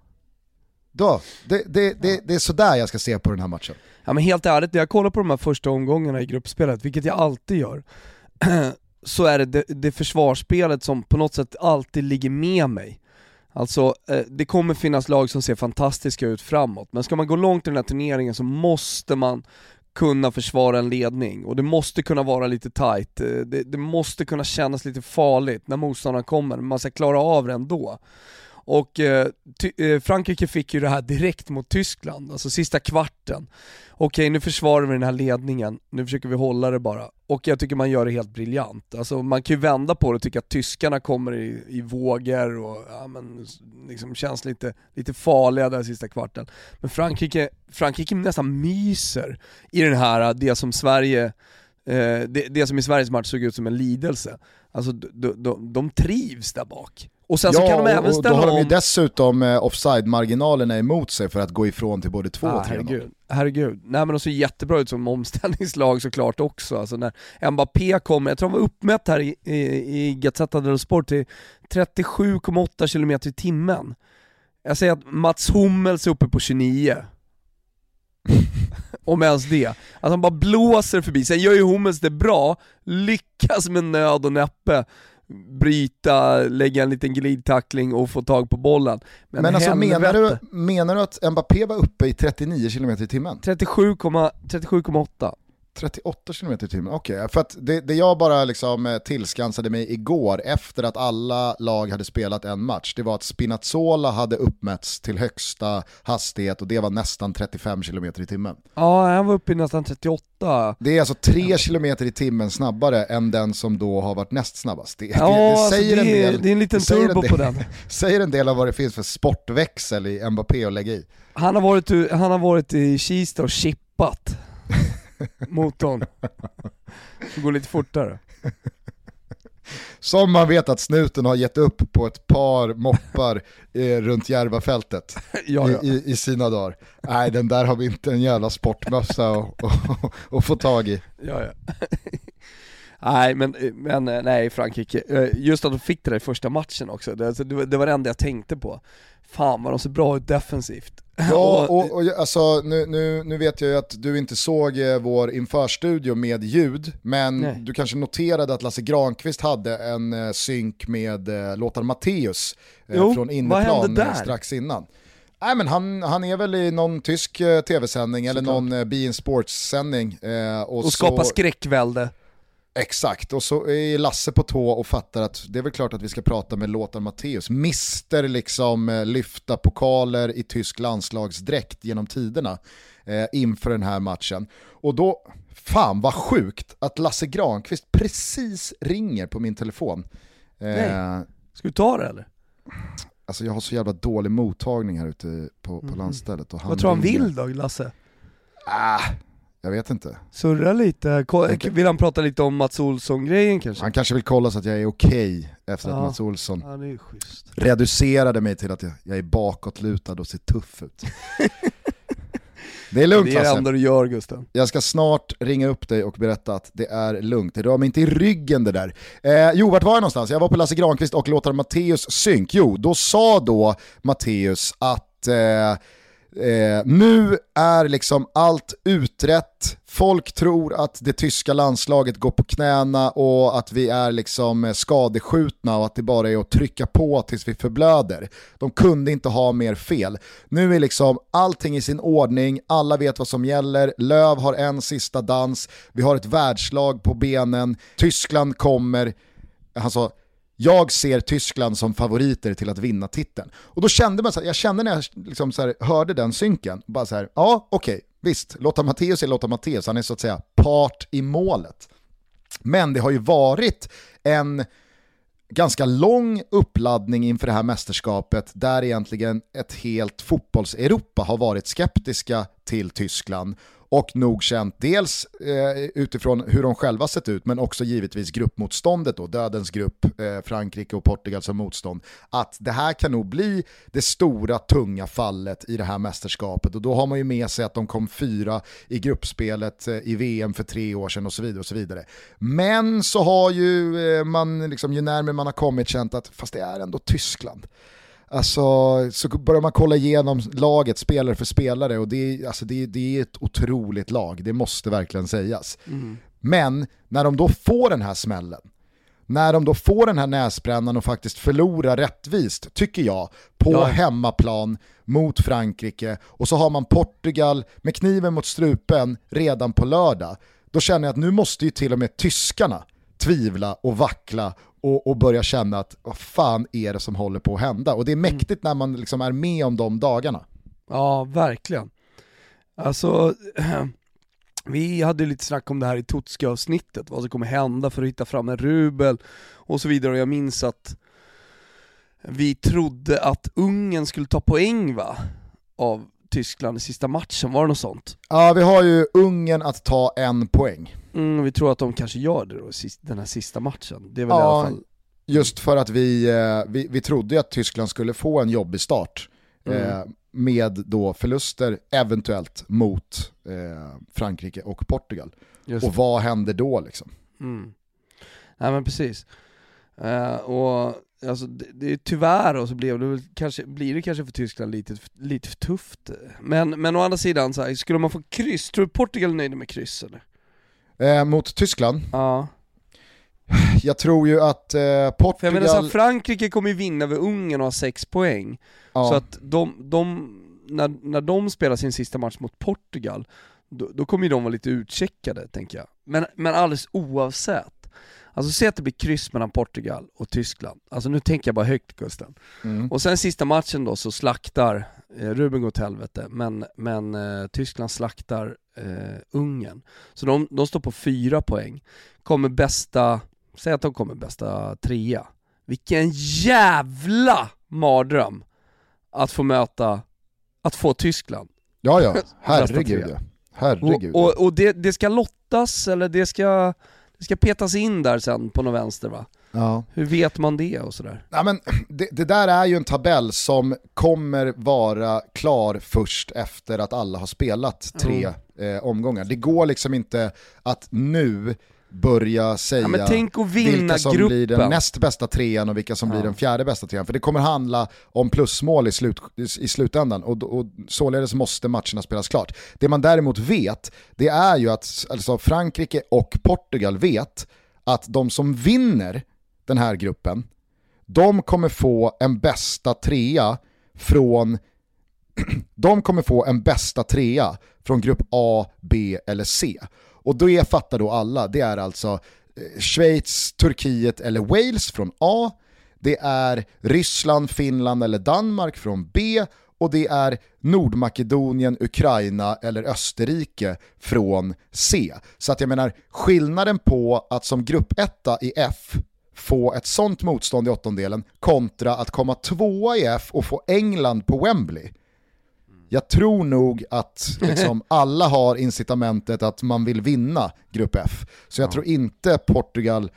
då, det, det, det, det är sådär jag ska se på den här matchen. Ja men helt ärligt, när jag kollar på de här första omgångarna i gruppspelet, vilket jag alltid gör, så är det, det det försvarsspelet som på något sätt alltid ligger med mig. Alltså, eh, det kommer finnas lag som ser fantastiska ut framåt, men ska man gå långt i den här turneringen så måste man kunna försvara en ledning och det måste kunna vara lite tight. Eh, det, det måste kunna kännas lite farligt när motståndaren kommer, men man ska klara av det ändå. Och eh, eh, Frankrike fick ju det här direkt mot Tyskland, alltså sista kvarten. Okej, nu försvarar vi den här ledningen, nu försöker vi hålla det bara. Och jag tycker man gör det helt briljant. Alltså man kan ju vända på det och tycka att tyskarna kommer i, i vågor och ja, men, liksom känns lite, lite farliga där sista kvarten. Men Frankrike, Frankrike nästan myser i den här, eh, det som Sverige eh, det, det som i Sveriges match såg ut som en lidelse. Alltså de, de, de trivs där bak. Och sen så kan de även och då ställa har de ju om... dessutom eh, offside-marginalerna emot sig för att gå ifrån till både 2 och Ah, 3-0. herregud, herregud. Nej men de ser jättebra ut som omställningslag såklart också. Alltså när Mbappé kommer, jag tror han var uppmätt här i, i, i Gazzetta dello Sport till 37,8 km i timmen. Jag säger att Mats Hummels är uppe på 29. Om ens det. Alltså han bara blåser förbi, sen gör ju Hummels det bra, lyckas med nöd och näppe bryta, lägga en liten glidtackling och få tag på bollen. Men, Men, alltså menar du, menar du att Mbappé var uppe i 39 km i timmen? 37,8. 37,8. 38 km i timmen, okej. För att det, det jag bara liksom eh, tillskansade mig igår efter att alla lag hade spelat en match, det var att Spinazzola hade uppmätts till högsta hastighet och det var nästan 35 km i timmen. Ja, han var uppe i nästan 38. Det är alltså 3 km i timmen snabbare än den som då har varit näst snabbast. Det, Ja, det, det alltså säger det en del, det är en liten turbo del, på den. säger en del av vad det finns för sportväxel i Mbappé att lägga i. Han har varit, han har varit i Kista och chippat motorn. Det går lite fortare. Som man vet att snuten har gett upp på ett par moppar eh, runt Järvafältet Ja, ja. I, i, sina dagar. Nej, den där har vi inte en jävla sportmössa att- få tag i. Ja, ja. nej men, men eh, nej Frankrike, Eh, just att de fick det där i första matchen också, det, alltså, det var det enda jag tänkte på. Fan vad de ser bra ut defensivt. Ja, och, och alltså, nu, nu, nu vet jag ju att du inte såg eh, vår införstudio med ljud, men Nej. du kanske noterade att Lasse Granqvist hade en eh, synk med eh, låtaren Matteus eh, Jo, från där? strax innan. Nej men han, han är väl i någon tysk eh, tv-sändning eller någon eh, Be In Sports-sändning. Eh, och Och skapa så- skräckvälde. Exakt, och så är Lasse på tå och fattar att det är väl klart att vi ska prata med låten Matteus. Mister liksom eh, lyfta pokaler i tysk landslagsdräkt genom tiderna eh, inför den här matchen. Och då, fan vad sjukt att Lasse Granqvist precis ringer på min telefon. Eh, Nej. Ska vi ta det eller? alltså jag har så jävla dålig mottagning här ute på, på landstället. Och han Mm. Vad tror han vill då, Lasse? Ah, jag vet inte. Surra lite, vill han prata lite om Mats Olsson-grejen kanske? Han kanske vill kolla så att jag är okej efter att Ja. Mats Olsson Ja, reducerade mig till att jag, jag är bakåtlutad och ser tuff ut. Det är lugnt Det är det enda du gör Gusten. Jag ska snart ringa upp dig och berätta att det är lugnt. Det rör mig inte i ryggen det där. Eh, jo, vart var jag någonstans? Jag var på Lasse Granqvist och låtar Matteus synk. Jo, då sa då Matteus att eh, Eh, nu är liksom allt utrett, folk tror att det tyska landslaget går på knäna och att vi är liksom eh, skadeskjutna och att det bara är att trycka på tills vi förblöder. De kunde inte ha mer fel. Nu är liksom allting i sin ordning, alla vet vad som gäller, Löv har en sista dans, vi har ett världslag på benen, Tyskland kommer, han sa jag ser Tyskland som favoriter till att vinna titeln. Och då kände man så här, jag kände när jag liksom så här, hörde den synken, bara så här, ja okej, visst, Lotta Matteus är Lotta Matteus, han är så att säga part i målet. Men det har ju varit en ganska lång uppladdning inför det här mästerskapet där egentligen ett helt fotbolls-Europa har varit skeptiska till Tyskland och nog känt dels eh, utifrån hur de själva sett ut men också givetvis gruppmotståndet då, dödens grupp, eh, Frankrike och Portugal som motstånd, att det här kan nog bli det stora tunga fallet i det här mästerskapet och då har man ju med sig att de kom fyra i gruppspelet eh, i VM för tre år sedan och så vidare. och så vidare. Men så har ju eh, man, liksom, ju närmare man har kommit känt att fast det är ändå Tyskland. Alltså, så börjar man kolla igenom laget spelare för spelare och det är, alltså, det, är- det är ett otroligt lag, det måste verkligen sägas. Men när de då får den här smällen, när de då får den här näsbrännan och faktiskt förlorar rättvist, tycker jag, på Ja. hemmaplan mot Frankrike och så har man Portugal med kniven mot strupen redan på lördag, då känner jag att nu måste ju till och med tyskarna tvivla och vackla och, och börja känna att vad fan är det som håller på att hända? Och det är mäktigt när man liksom är med om de dagarna. Ja, verkligen. Alltså, vi hade lite snack om det här i Tutska-avsnittet, vad som kommer hända för att hitta fram en rubel och så vidare och jag minns att vi trodde att Ungern skulle ta poäng va? Av Tyskland i sista matchen, var det något sånt? Ja, vi har ju Ungern att ta en poäng. Mm, vi tror att de kanske gör det då, den här sista matchen. Det är väl i Ja, alla fall... Just för att vi, eh, vi, vi trodde att Tyskland skulle få en jobbig start eh, med då förluster eventuellt mot eh, Frankrike och Portugal. Just Och vad händer då liksom? Mm. Nej men precis. Och alltså, det, det är tyvärr och så blev det kanske, blir det kanske för Tyskland lite, lite för tufft. Men, men å andra sidan, så här, skulle man få kryss, tror du Portugal är nöjda med kryss eller? Eh, mot Tyskland, Ja. jag tror ju att eh, För jag Portugal... menar så här, Frankrike kommer ju vinna över Ungern och ha sex poäng. ja, Så att de, de när, när de spelar sin sista match mot Portugal, då, då kommer ju de vara lite utcheckade tänker jag. Men, men alldeles oavsett, alltså se att det blir kryss mellan Portugal och Tyskland. Alltså nu tänker jag bara högt Gusten. Mm. Och sen sista matchen då så slaktar, eh, Ruben går åt helvete, men, men eh, Tyskland slaktar eh, Ungern. Så de, de står på fyra poäng. Kommer bästa, säg att de kommer bästa trea. Vilken jävla mardröm att få möta, att få Tyskland. Ja ja, herregud ja. Herregud. Och, och, och det, det ska lottas, eller det ska, det ska petas in där sen på någon vänster va? ja. Hur vet man det och sådär? Ja, men det, det där är ju en tabell som kommer vara klar först efter att alla har spelat tre eh, omgångar. Det går liksom inte att nu börja säga Ja, vilka som blir den gruppen. näst bästa trean och vilka som Ja. blir den fjärde bästa trean. För det kommer handla om plusmål i, slut, i slutändan och, och således måste matcherna spelas klart. Det man däremot vet, det är ju att alltså Frankrike och Portugal vet att de som vinner den här gruppen, de kommer få en bästa trea från de kommer få en bästa trea från grupp A, B eller C. Och det fattar då alla, det är alltså eh, Schweiz, Turkiet eller Wales från A, det är Ryssland, Finland eller Danmark från B och det är Nordmakedonien, Ukraina eller Österrike från C. Så att jag menar, skillnaden på att som gruppetta i F få ett sånt motstånd i åttondelen kontra att komma tvåa i F och få England på Wembley. Jag tror nog att liksom, alla har incitamentet att man vill vinna Grupp F. Så jag tror inte Portugal,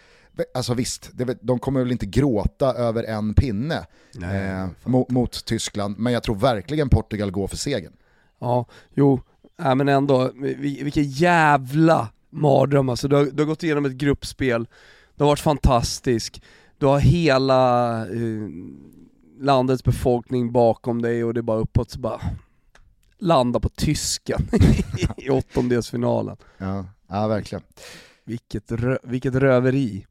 alltså visst, det, de kommer väl inte gråta över en pinne eh, mot, mot Tyskland, men jag tror verkligen Portugal går för segern. Ja, jo, nej, men ändå, vi- vilken jävla mardröm alltså. Du har, du har gått igenom ett gruppspel, det har varit fantastiskt, du har hela eh, landets befolkning bakom dig och det är bara uppåt så bara landa på tysken i åttondelsfinalen. Ja, ja verkligen. Vilket, rö, vilket röveri.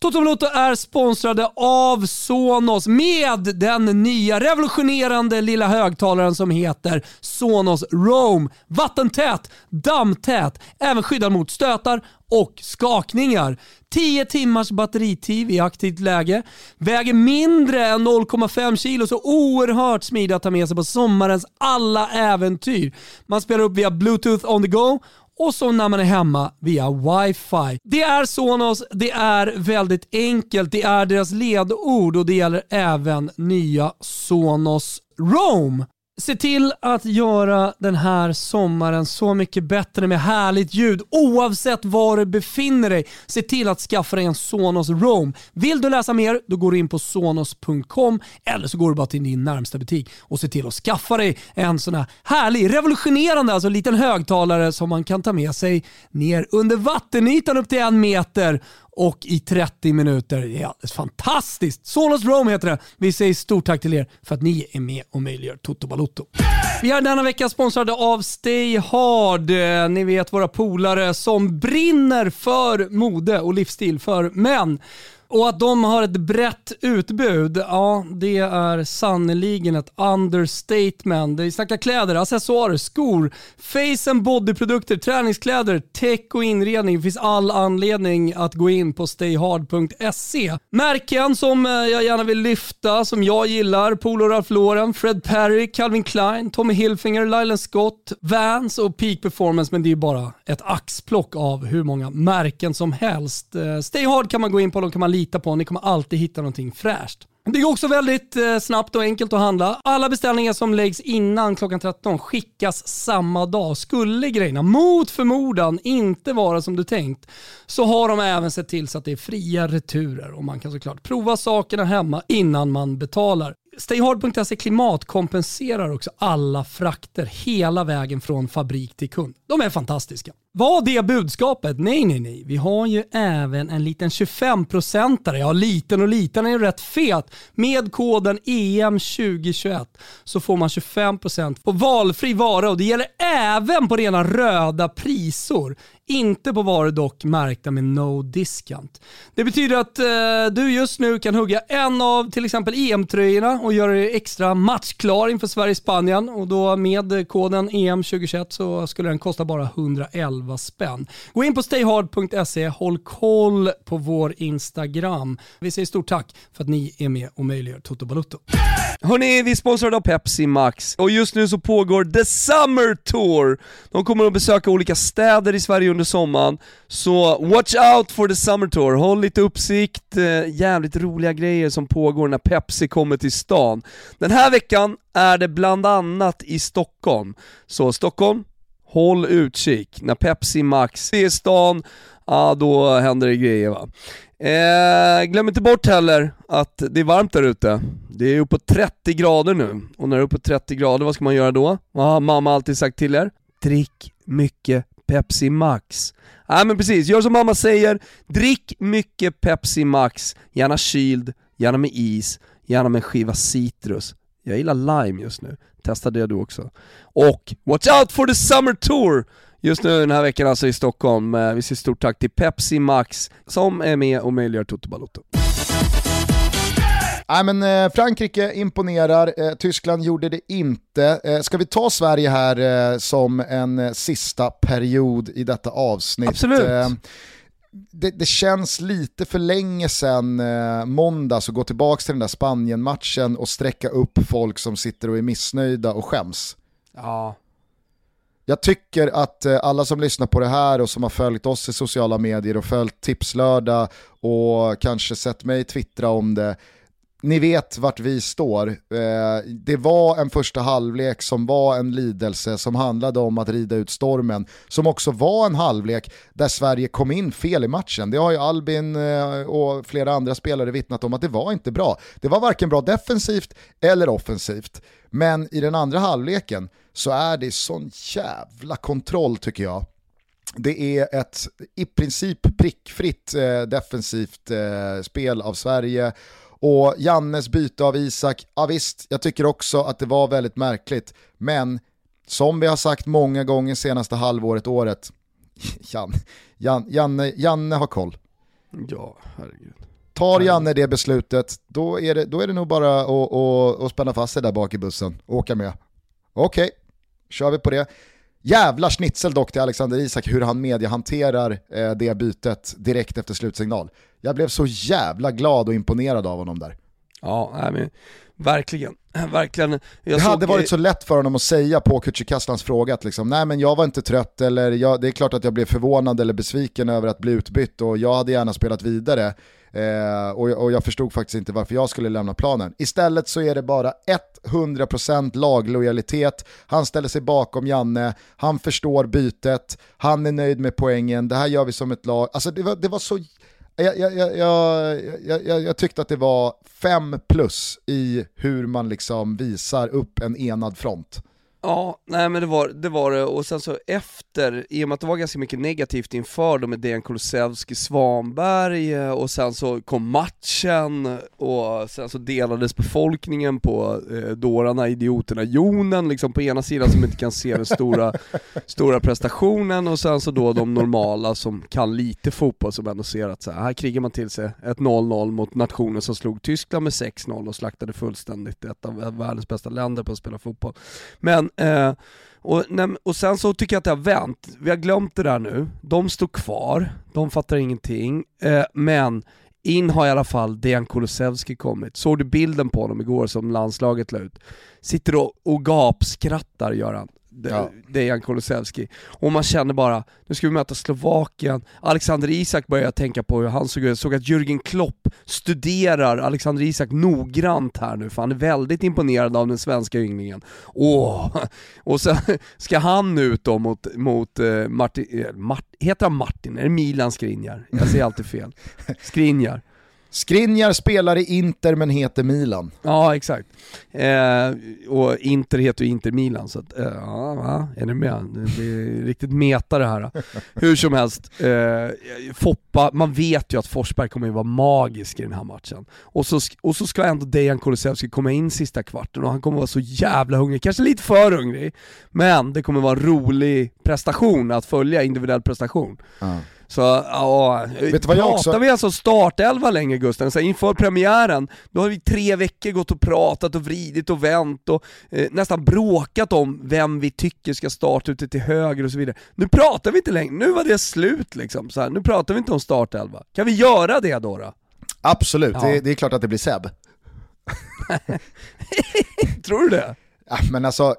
Toto Balotto är sponsrade av Sonos med den nya revolutionerande lilla högtalaren som heter Sonos Roam. Vattentät, dammtät, även skyddad mot stötar och skakningar. 10 timmars batteritid i aktivt läge, väger mindre än 0,5 kilo så oerhört smidig att ta med sig på sommarens alla äventyr. Man spelar upp via bluetooth on the go och så när man är hemma via wifi. Det är Sonos, det är väldigt enkelt, det är deras ledord och det gäller även nya Sonos Roam. Se till att göra den här sommaren så mycket bättre med härligt ljud oavsett var du befinner dig. Se till att skaffa dig en Sonos Roam. Vill du läsa mer, då går du in på sonos.com eller så går du bara till din närmsta butik och se till att skaffa dig en sån här härlig, revolutionerande, alltså liten högtalare som man kan ta med sig ner under vattenytan upp till en meter och i 30 minuter. Det är alldeles fantastiskt. Sonos Roam heter det. Vi säger stort tack till er för att ni är med och möjliggör Toto Balotto. Vi är denna vecka sponsrade av Stay Hard. Eh, ni vet våra polare som brinner för mode och livsstil för män. Och att de har ett brett utbud, ja det är sannoliken ett understatement. Vi snackar kläder, accessoarer, skor, face and bodyprodukter, träningskläder, tech och inredning. Det finns all anledning att gå in på stayhard.se. Märken som eh, jag gärna vill lyfta, som jag gillar, Polo Ralph Lauren, Fred Perry, Calvin Klein, Tommy Hilfiger, Lylan Scott, Vans och Peak Performance, men det är ju bara ett axplock av hur många märken som helst. Eh, stayhard kan man gå in på, de kan man lita på, ni kommer alltid hitta någonting fräscht. Det går också väldigt eh, snabbt och enkelt att handla. Alla beställningar som läggs innan klockan 13 skickas samma dag. Skulle grejerna mot förmodan inte vara som du tänkt så har de även sett till så att det är fria returer och man kan såklart prova sakerna hemma innan man betalar. Stayhard.se klimatkompenserar också alla frakter hela vägen från fabrik till kund. De är fantastiska. Var det budskapet? Nej, nej, nej. Vi har ju även en liten 25-procentare. Ja, liten och liten är ju rätt fet. Med koden EM2021 så får man 25% på valfri vara och det gäller även på rena röda prisor. Inte på varor dock märkta med no discount. Det betyder att eh, du just nu kan hugga en av till exempel EM-tröjorna och göra dig extra matchklar inför Sverige-Spanien och då med koden EM2021 så skulle den kosta bara 111 spänn. Gå in på stayhard.se, håll koll på vår Instagram. Vi säger stort tack för att ni är med och möjliggör Toto Balutto. Hörni, vi är sponsrade av Pepsi Max och just nu så pågår The Summer Tour. De kommer att besöka olika städer i Sverige under sommaren, så watch out for The Summer Tour. Håll lite uppsikt, eh, jävligt roliga grejer som pågår när Pepsi kommer till stan. Den här veckan är det bland annat i Stockholm. Så Stockholm, håll utkik. När Pepsi Max är i stan, ja då händer det grejer va. Eh, glöm inte bort heller att det är varmt där ute. Det är uppåt 30 grader nu, och när det är uppåt 30 grader, vad ska man göra då? Vad har mamma alltid sagt till er? Drick mycket Pepsi Max. Nej men precis, gör som mamma säger, drick mycket Pepsi Max, gärna kyld, gärna med is, gärna med en skiva citrus. Jag gillar lime just nu, testa det du också. Och watch out for the summer tour! Just nu den här veckan alltså i Stockholm. Eh, Vi säger stort tack till Pepsi Max som är med och möjliggör Toto Balotto. Nej, men, eh, Frankrike imponerar, eh, Tyskland gjorde det inte. Eh, ska vi ta Sverige här som en sista period i detta avsnitt? Absolut. Det, det känns lite för länge sedan eh, måndags att gå tillbaka till den där Spanien-matchen och sträcka upp folk som sitter och är missnöjda och skäms. Ja. Jag tycker att eh, alla som lyssnar på det här och som har följt oss i sociala medier och följt Tipslördag och kanske sett mig twittra om det, ni vet vart vi står. Eh, det var en första halvlek som var en lidelse som handlade om att rida ut stormen, som också var en halvlek där Sverige kom in fel i matchen. Det har ju Albin eh, och flera andra spelare vittnat om att det var inte bra. Det var varken bra defensivt eller offensivt. Men i den andra halvleken så är det sån jävla kontroll tycker jag. Det är ett i princip prickfritt eh, defensivt spel av Sverige och Jannes byte av Isak, ja visst, jag tycker också att det var väldigt märkligt. Men som vi har sagt många gånger senaste halvåret, året, Jan, Jan, Janne, Janne har koll. Ja, herregud. Tar Janne det beslutet, då är det, då är det nog bara att, att, att spänna fast sig där bak i bussen och åka med. Okej, kör vi på det. Jävla schnitzel dock till Alexander Isak hur han mediehanterar eh, det bytet direkt efter slutsignal. Jag blev så jävla glad och imponerad av honom där. Ja, men verkligen. Verkligen. Jag det hade varit så lätt för honom att säga på Kücükaslans fråga att liksom, nej men jag var inte trött eller jag, det är klart att jag blev förvånad eller besviken över att bli utbytt och jag hade gärna spelat vidare. Eh, och, och jag förstod faktiskt inte varför jag skulle lämna planen. Istället så är det bara 100% laglojalitet, han ställer sig bakom Janne, han förstår bytet, han är nöjd med poängen, det här gör vi som ett lag. Alltså det var, det var så jag, jag, jag, jag, jag, jag, tyckte att det var fem plus i hur man liksom visar upp en enad front. Ja, nej men det var, det var det, och sen så efter, i och med att det var ganska mycket negativt inför då med Dejan Kulusevski, Svanberg, och sen så kom matchen, och sen så delades befolkningen på eh, dårarna, idioterna, jonen liksom på ena sidan som inte kan se den stora, stora prestationen, och sen så då de normala som kan lite fotboll som ändå ser att så här, här krigar man till sig ett 0-0 mot nationen som slog Tyskland med 6-0 och slaktade fullständigt ett av världens bästa länder på att spela fotboll. Men Eh, och, nej, och sen så tycker jag att det har vänt, vi har glömt det där nu, de står kvar, de fattar ingenting, eh, men in har i alla fall Dejan Kulusevski kommit. Såg du bilden på honom igår som landslaget la ut? Sitter och, och gapskrattar Göran? Ja. Dejan Kulusevski. Och man känner bara, nu ska vi möta Slovakien, Alexander Isak börjar jag tänka på hur han såg ut, jag såg att Jürgen Klopp studerar Alexander Isak noggrant här nu, för han är väldigt imponerad av den svenska ynglingen. Åh! Och sen ska han ut då mot, mot eh, Martin, eh, Mart, heter han Martin? Är det Milan Skriniar? Jag säger alltid fel. Skriniar. Skriniar spelar i Inter men heter Milan. Ja, exakt. Eh, och Inter heter ju Inter Milan, så att, eh, ja, va? är ni med? Det blir riktigt meta det här. Hur som helst, eh, Foppa, man vet ju att Forsberg kommer att vara magisk i den här matchen. Och så, och så ska ändå Dejan Kulusevski komma in sista kvarten och han kommer vara så jävla hungrig, kanske lite för hungrig, men det kommer vara en rolig prestation att följa, individuell prestation. Ja. Så ja, Vet pratar också- vi alltså startelva längre Gusten? Så inför premiären, då har vi tre veckor gått och pratat och vridit och vänt och eh, nästan bråkat om vem vi tycker ska starta ute till höger och så vidare. Nu pratar vi inte längre, nu var det slut liksom. Så här, nu pratar vi inte om startelva. Kan vi göra det då? då? Absolut, Ja. det, det är klart att det blir Seb. Tror du det? Ja, men alltså,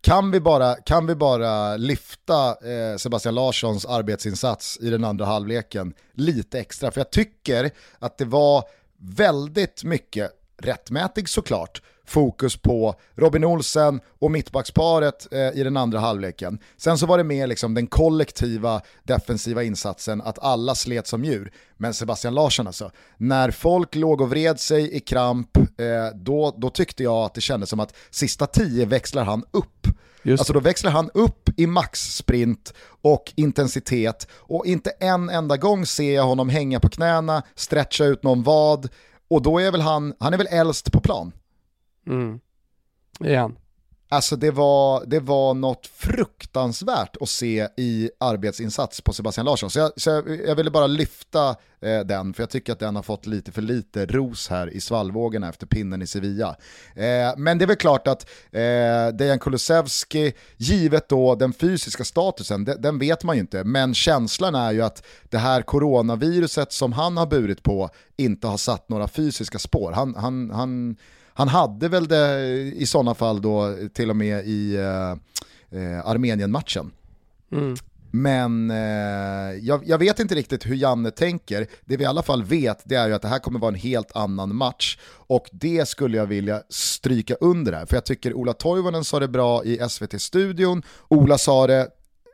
kan vi bara, kan vi bara lyfta eh, Sebastian Larssons arbetsinsats i den andra halvleken lite extra? För jag tycker att det var väldigt mycket, rättmätigt såklart, fokus på Robin Olsen och mittbacksparet eh, i den andra halvleken. Sen så var det mer liksom den kollektiva defensiva insatsen, att alla slet som djur. Men Sebastian Larsson alltså, när folk låg och vred sig i kramp, eh, då, då tyckte jag att det kändes som att sista tio växlar han upp. Just alltså då växlar han upp i maxsprint och intensitet och inte en enda gång ser jag honom hänga på knäna, stretcha ut någon vad och då är väl han, han är väl äldst på plan. Mm. Igen. Alltså det var, det var något fruktansvärt att se i arbetsinsats på Sebastian Larsson. Så jag, så jag, jag ville bara lyfta eh, den, för jag tycker att den har fått lite för lite ros här i svallvågorna efter pinnen i Sevilla. Eh, men det är väl klart att eh, Dejan Kulusevski, givet då den fysiska statusen, de, den vet man ju inte, men känslan är ju att det här coronaviruset som han har burit på inte har satt några fysiska spår. Han, han, han han hade väl det i sådana fall då till och med i eh, eh, Armenien-matchen. Mm. Men eh, jag, jag vet inte riktigt hur Janne tänker. Det vi i alla fall vet det är ju att det här kommer vara en helt annan match. Och det skulle jag vilja stryka under här. För jag tycker Ola Toivonen sa det bra i SVT-studion. Ola sa det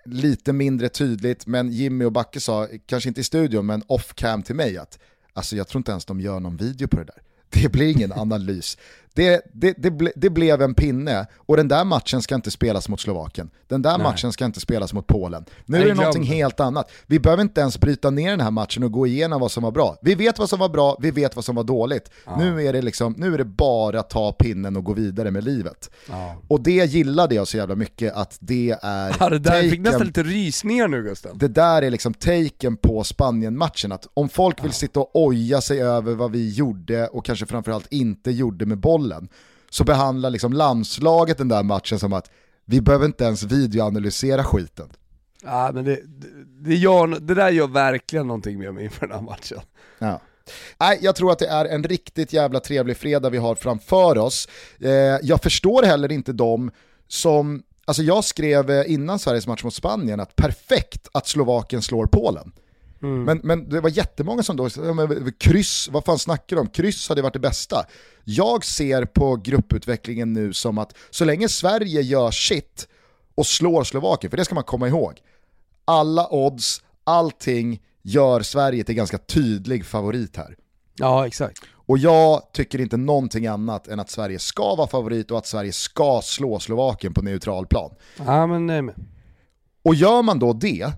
lite mindre tydligt, men Jimmy och Backe sa, kanske inte i studion, men off cam till mig att alltså jag tror inte ens de gör någon video på det där. Det blir ingen analys. Det, det, det, ble, det blev en pinne och den där matchen ska inte spelas mot Slovakien. Den där Nej. matchen ska inte spelas mot Polen. Nu är det någonting helt annat. Vi behöver inte ens bryta ner den här matchen och gå igenom vad som var bra. Vi vet vad som var bra, vi vet vad som var dåligt. Nu, är det liksom, nu är det bara ta pinnen och gå vidare med livet. Ja. Och det gillade jag så jävla mycket att det är Ja, det där, jag fick taken- nästan lite rysningar nu Gusten. det där är liksom taken på Spanien-matchen. Att om folk vill sitta och oja sig över vad vi gjorde och kanske framförallt inte gjorde med bollen, så behandlar liksom landslaget den där matchen som att vi behöver inte ens videoanalysera skiten. Ja, men det, det, det, gör, det där gör verkligen någonting med mig inför den här matchen. Ja. Nej, jag tror att det är en riktigt jävla trevlig fredag vi har framför oss. Eh, jag förstår heller inte de som, alltså jag skrev eh, innan Sveriges match mot Spanien att perfekt att Slovakien slår Polen. Men, men det var jättemånga som då, kryss, vad fan snackar de om? Kryss hade varit det bästa. Jag ser på grupputvecklingen nu som att så länge Sverige gör shit och slår Slovakien, för det ska man komma ihåg, alla odds, allting gör Sverige till ganska tydlig favorit här. Ja, exakt. Och jag tycker inte någonting annat än att Sverige ska vara favorit och att Sverige ska slå Slovakien på neutral plan. Ja, men nej, men. Och gör man då det,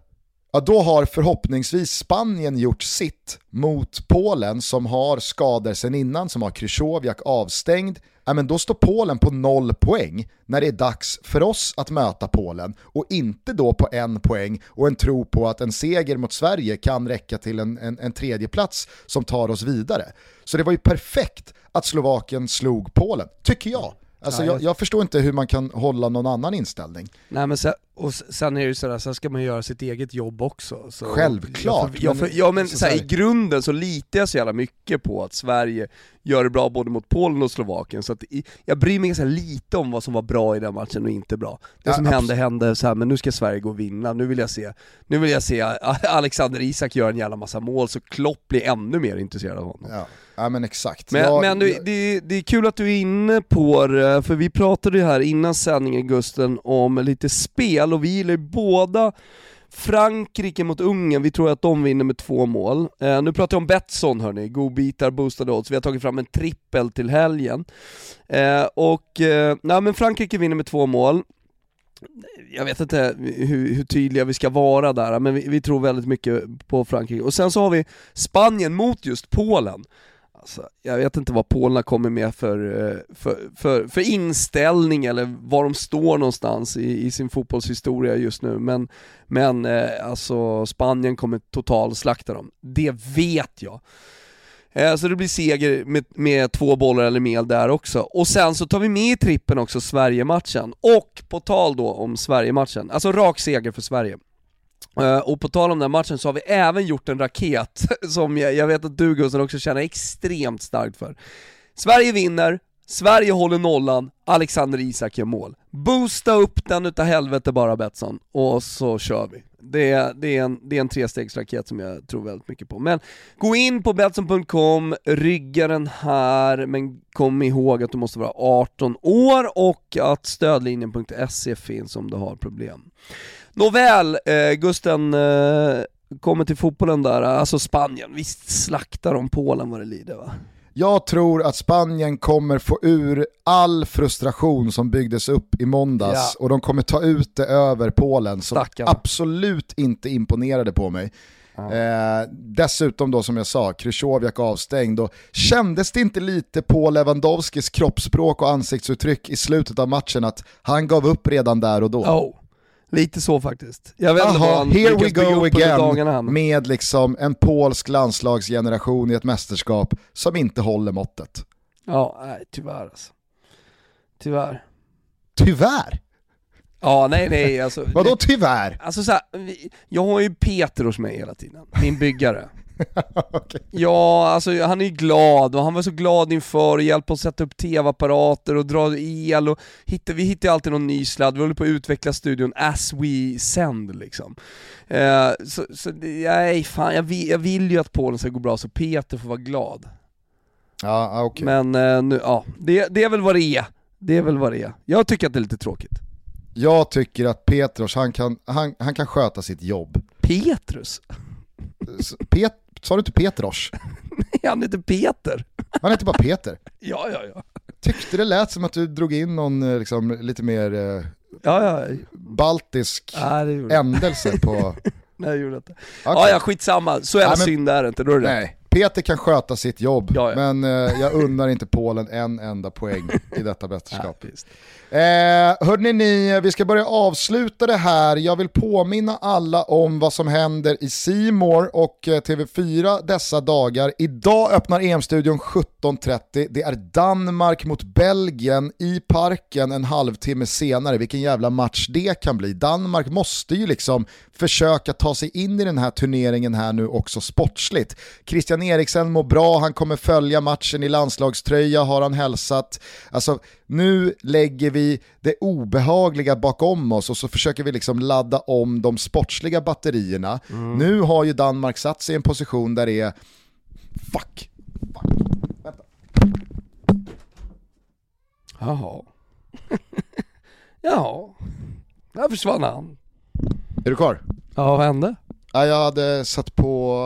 ja då har förhoppningsvis Spanien gjort sitt mot Polen som har skador sen innan, som har Krychowiak avstängd. Ja, men då står Polen på noll poäng när det är dags för oss att möta Polen och inte då på en poäng och en tro på att en seger mot Sverige kan räcka till en, en, en tredje plats som tar oss vidare. Så det var ju perfekt att Slovakien slog Polen, tycker jag. Alltså Ja, jag, jag- förstår inte hur man kan hålla någon annan inställning. Nej men sen, och sen är det ju sådär, sen ska man göra sitt eget jobb också. Så Självklart, Jag, för, jag, för, ja men så så här, i grunden så litar jag så jävla mycket på att Sverige gör det bra både mot Polen och Slovakien, så att i, jag bryr mig ganska lite om vad som var bra i den matchen och inte bra. Det Ja, som abs- hände hände, så här, men nu ska Sverige gå och vinna, nu vill jag se, nu vill jag se Alexander Isak göra en jävla massa mål, så Klopp blir ännu mer intresserad av honom. Ja, ja men exakt. Men, Jag- men du, det, det är kul att du är inne på det, för vi pratade ju här innan sändningen Gusten om lite spel och vi gillar ju båda Frankrike mot Ungern, vi tror att de vinner med två mål. Eh, nu pratar jag om Betsson hörni, godbitar, boostade odds. Vi har tagit fram en trippel till helgen. Eh, och, eh, nej men Frankrike vinner med två mål. Jag vet inte hur, hur tydliga vi ska vara där, men vi, vi tror väldigt mycket på Frankrike. Och sen så har vi Spanien mot just Polen. Alltså, jag vet inte vad Polen kommer med för, eh, för, för, för inställning eller var de står någonstans i, i sin fotbollshistoria just nu, men, men eh, alltså Spanien kommer totalslakta dem. Det vet jag. Eh, så det blir seger med, med två bollar eller mer där också. Och sen så tar vi med i trippen också Sverige-matchen. Och på tal då om Sverige-matchen, alltså rak seger för Sverige. Uh, och på tal om den matchen så har vi även gjort en raket som jag, jag vet att du Gustav också känner extremt starkt för. Sverige vinner, Sverige håller nollan, Alexander Isak gör mål. Boosta upp den utav helvete bara Betsson, och så kör vi. Det är, det, är en, det är en trestegsraket som jag tror väldigt mycket på. Men gå in på Betsson.com, rygga den här, men kom ihåg att du måste vara 18 år och att stödlinjen.se finns om du har problem. Nåväl, eh, Gusten, eh, kommer till fotbollen där, alltså Spanien, visst slaktar de Polen vad det lider va? Jag tror att Spanien kommer få ur all frustration som byggdes upp i måndags Ja. och de kommer ta ut det över Polen som Stackarna. absolut inte imponerade på mig. Eh, dessutom då som jag sa, Krychowiak avstängd och kändes det inte lite på Lewandowskis kroppsspråk och ansiktsuttryck i slutet av matchen att han gav upp redan där och då? Oh, lite så faktiskt. Jag vet inte vad han here we go dagarna again med liksom en polsk landslagsgeneration i ett mästerskap som inte håller måttet. Ja, nej tyvärr alltså. Tyvärr. Tyvärr! Ja, nej nej alltså. Vadå tyvärr? Alltså så här, jag har ju Peter hos mig hela tiden, min byggare. Ja, alltså han är ju glad och han var så glad inför och hjälpte oss att sätta upp tv-apparater och dra el och hitta, vi hittar ju alltid någon ny sladd, vi håller på att utveckla studion as we send liksom. Eh, så, så nej fan, jag vill, jag vill ju att Polen ska gå bra så Peter får vara glad. Ja, ja, okej. Men eh, nu, ja, det, det är väl vad det är. Det är väl vad det är. Jag tycker att det är lite tråkigt. Jag tycker att Petros, han kan, han, han kan sköta sitt jobb. Petrus? Pet, sa du inte Petros? Han heter Peter. Han heter bara Peter. Ja, ja, ja. Tyckte det lät som att du drog in någon eh, liksom, lite mer eh, Ja, ja. baltisk Nej, det jag ändelse på... Nej, jag gjorde inte. Okej. Ja, ja, skitsamma. Så jävla Nej, men- synd är det inte, då är det. Nej, Peter kan sköta sitt jobb, Ja, ja. men eh, jag unnar inte Polen en enda poäng i detta mästerskap. Ja. Eh, hörni ni, vi ska börja avsluta det här. Jag vill påminna alla om vad som händer i Simor och eh, TV4 dessa dagar. Idag öppnar EM-studion 17.30. Det är Danmark mot Belgien i parken en halvtimme senare. Vilken jävla match det kan bli. Danmark måste ju liksom försöka ta sig in i den här turneringen här nu också sportsligt. Christian Eriksen mår bra, han kommer följa matchen i landslagströja har han hälsat. Alltså nu lägger vi det obehagliga bakom oss och så försöker vi liksom ladda om de sportsliga batterierna. Nu har ju Danmark satt sig i en position där det är fuck. fuck. Vänta. Jaha. Jaha. Där försvann han. Är du kvar? Ja, vad hände? Ja, jag hade satt på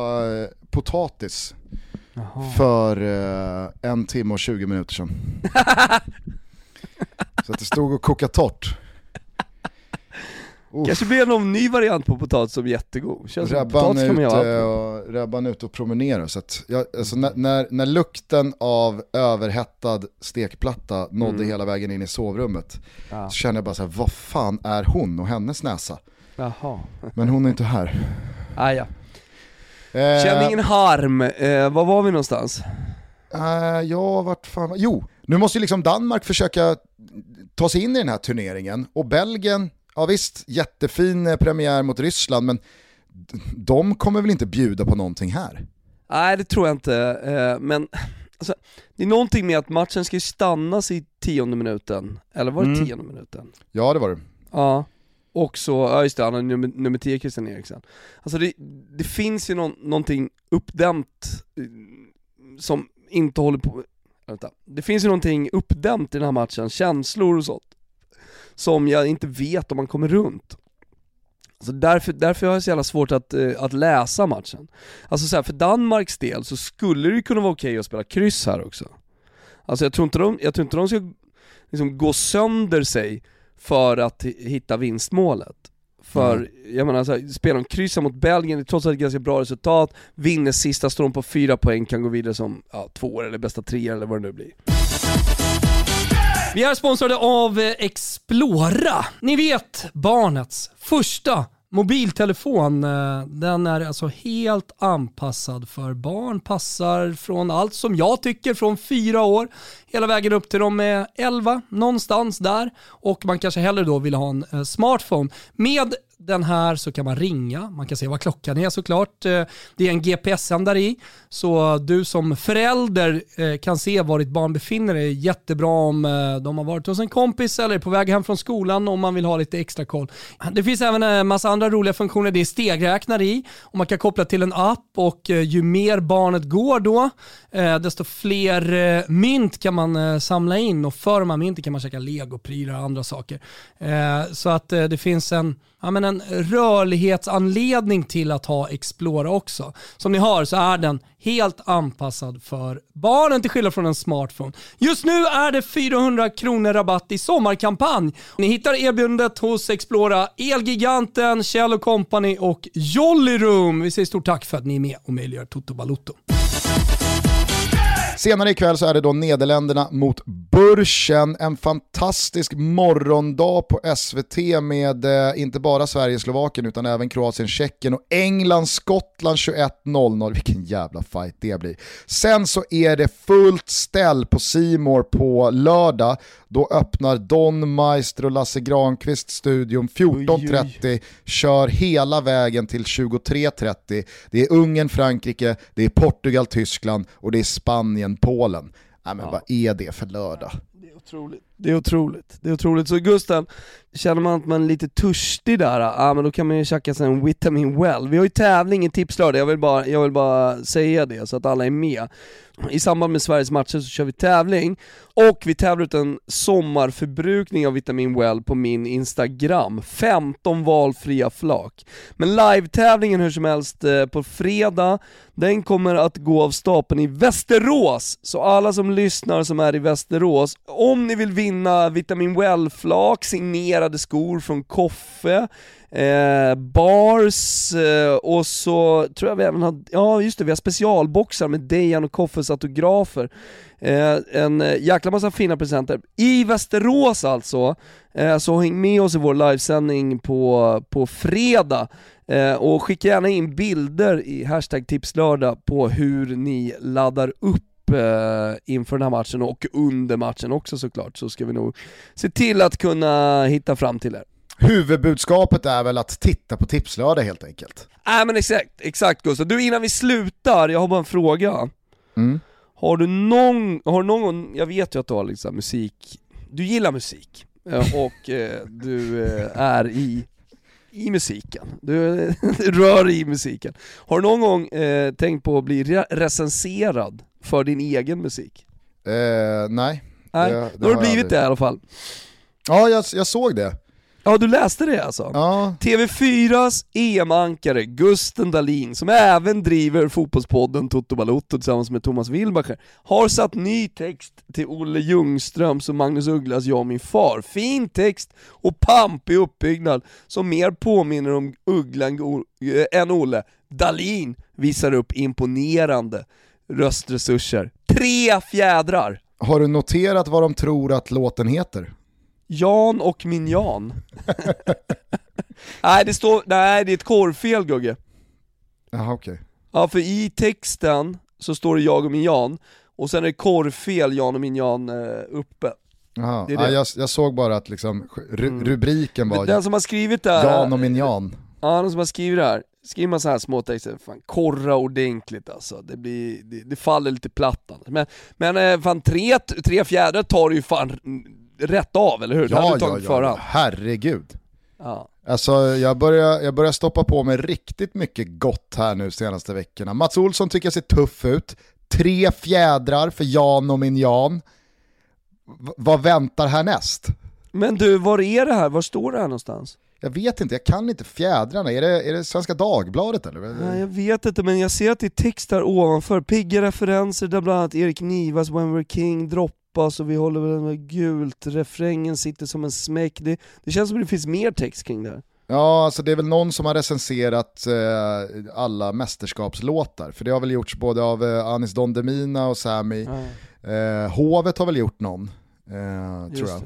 eh, potatis för eh, en timme och 20 minuter sedan. Så att det stod och kokade torrt. Uff. Kanske blir någon ny variant på potatis som är jättegod. Känns som potatis är, kan man göra ute med. och, Rebban är ute och promenerar. Så att jag, alltså när, när, när lukten av överhettad stekplatta nådde Mm. hela vägen in i sovrummet Ja. så kände jag bara så här, vad fan är hon och hennes näsa? Jaha. Men hon är inte här. Ah, ja. Eh, Känn ingen harm. Eh, var var vi någonstans? Eh, ja, vart fan Jo, nu måste ju liksom Danmark försöka ta sig in i den här turneringen och Belgien, ja visst, jättefin eh, premiär mot Ryssland men de kommer väl inte bjuda på någonting här? Nej det tror jag inte, eh, men alltså, det är någonting med att matchen ska stannas i tionde minuten, eller var det Mm. tionde minuten? Ja det var det. Ja, och så, ja just det, han har nummer, nummer 10 Christian Eriksen. Alltså det, det finns ju någon, någonting uppdämt eh, som inte håller på, vänta. Det finns ju någonting uppdämt i den här matchen, känslor och sånt, som jag inte vet om man kommer runt. Alltså därför, därför har jag så jävla svårt att, eh, att läsa matchen. Alltså så här, för Danmarks del så skulle det ju kunna vara okej att spela kryss här också. Alltså jag tror inte de, jag tror inte de ska liksom gå sönder sig för att hitta vinstmålet. För, Mm. jag menar, så här, spelar de kryssar mot Belgien, det är trots allt ett ganska bra resultat, vinner sista, står de på fyra poäng, kan gå vidare som ja, två eller bästa tre eller vad det nu blir. Vi är sponsrade av eh, Explora. Ni vet, barnets första mobiltelefon. Eh, den är alltså helt anpassad för barn. Passar från allt som jag tycker från fyra år hela vägen upp till de är 11, någonstans där. Och man kanske hellre då vill ha en eh, smartphone. Med den här så kan man ringa, man kan se vad klockan är såklart. Eh, det är en GPS-sändare i, så du som förälder eh, kan se var ditt barn befinner sig. Jättebra om eh, de har varit hos en kompis eller är på väg hem från skolan om man vill ha lite extra koll. Det finns även en massa andra roliga funktioner. Det är stegräknare i och man kan koppla till en app och ju mer barnet går då, desto fler mynt kan man samla in och för de här mynten kan man käka legoprylar och andra saker. Så att det finns en, ja, men en rörlighetsanledning till att ha Explora också. Som ni hör så är den helt anpassad för barnen till skillnad från en smartphone. Just nu är det 400 kronor rabatt i sommarkampanj. Ni hittar erbjudandet hos Explora, Elgiganten, Kjell Company och Jollyroom. Vi säger stort tack för att ni är med och möjliggör Toto Balotto. Senare ikväll så är det då Nederländerna mot Burschen. En fantastisk morgondag på SVT med eh, inte bara Sverige-Slovakien utan även Kroatien-Tjeckien och England-Skottland 21.00. Vilken jävla fight det blir. Sen så är det fullt ställ på Simor på lördag. Då öppnar Don Meister och Lasse Granqvist studion 14.30, kör hela vägen till 23.30. Det är Ungern, Frankrike, det är Portugal, Tyskland och det är Spanien, Polen. Nej men vad är det för lördag? Det är otroligt. Det är otroligt. Det är otroligt. Så Gusten, känner man att man är lite törstig där, ah, ja men då kan man ju tjacka sig en Vitamin Well. Vi har ju tävling i Tipslördag, jag vill, bara, jag vill bara säga det så att alla är med. I samband med Sveriges matcher så kör vi tävling, och vi tävlar ut en sommarförbrukning av Vitamin Well på min Instagram. 15 valfria flak. Men live-tävlingen hur som helst eh, på fredag, den kommer att gå av stapeln i Västerås. Så alla som lyssnar som är i Västerås, om ni vill vinna Vitamin Well-flak, signerade skor från Koffe, eh, bars eh, och så tror jag vi även har, ja just det, vi har specialboxar med Dejan och Koffes autografer. Eh, en eh, jäkla massa fina presenter. I Västerås alltså, eh, så häng med oss i vår livesändning på, på fredag. Eh, och skicka gärna in bilder i hashtag tipslördag på hur ni laddar upp eh, inför den här matchen och under matchen också såklart, så ska vi nog se till att kunna hitta fram till er. Huvudbudskapet är väl att titta på Tipslördag helt enkelt. Nej men exakt, exakt Gustav. Du innan vi slutar, jag har bara en fråga. Mm. Har du någon, har du någon jag vet ju att du har liksom musik, du gillar musik eh, och eh, du eh, är i, i musiken, du, du rör i musiken. Har du någon gång eh, tänkt på att bli re- recenserad för din egen musik? Eh, nej. Nej, det- det då har du blivit det i alla fall. Ja, jag, jag såg det. Ja du läste det alltså? Ja. TV4s EM-ankare Gusten Dahlin, som även driver fotbollspodden Toto Balotto tillsammans med Thomas Wilbacher, har satt ny text till Olle Ljungströms och Magnus Ugglas Jag och min far. Fin text och pampig uppbyggnad som mer påminner om Uggla än Go- eh, än Olle. Dahlin visar upp imponerande röstresurser. Tre fjädrar! Har du noterat vad de tror att låten heter? Jan och min Jan. nej, det står, nej det är ett korrfel Gugge. Jaha okej. Ja, för i texten så står det jag och min Jan, och sen är det korrfel Jan och min Jan eh, uppe. Jaha. Det det. Ja, jag, jag såg bara att liksom, ru- Mm. rubriken var Den som har skrivit det Jan och min Jan. Ja den som har skrivit det här, skriver man så här små texter, fan korra ordentligt alltså, det, blir, det, det faller lite platt annars. Men, men eh, fan tre, tre fjädrar tar du ju fan rätt av, eller hur? det hade Ja, du ja, ja, förhand. herregud. Ja. Alltså jag börjar, jag börjar stoppa på mig riktigt mycket gott här nu senaste veckorna. Mats Olsson tycker jag ser tuff ut. Tre fjädrar för Jan och min Jan. V- vad väntar härnäst? Men du, var är det här? Var står det här någonstans? Jag vet inte, jag kan inte fjädrarna. Är det, är det Svenska Dagbladet eller? Nej, jag vet inte, men jag ser att det är text där ovanför. Pigga referenser där bland annat Erik Nivas When We're King droppas och vi håller väl med gult. Refrängen sitter som en smäck. Det, det känns som att det finns mer text kring det här. Ja, alltså det är väl någon som har recenserat eh, alla mästerskapslåtar. För det har väl gjorts både av eh, Anis Don Demina och Sami. Eh, Hovet har väl gjort någon, eh, tror jag.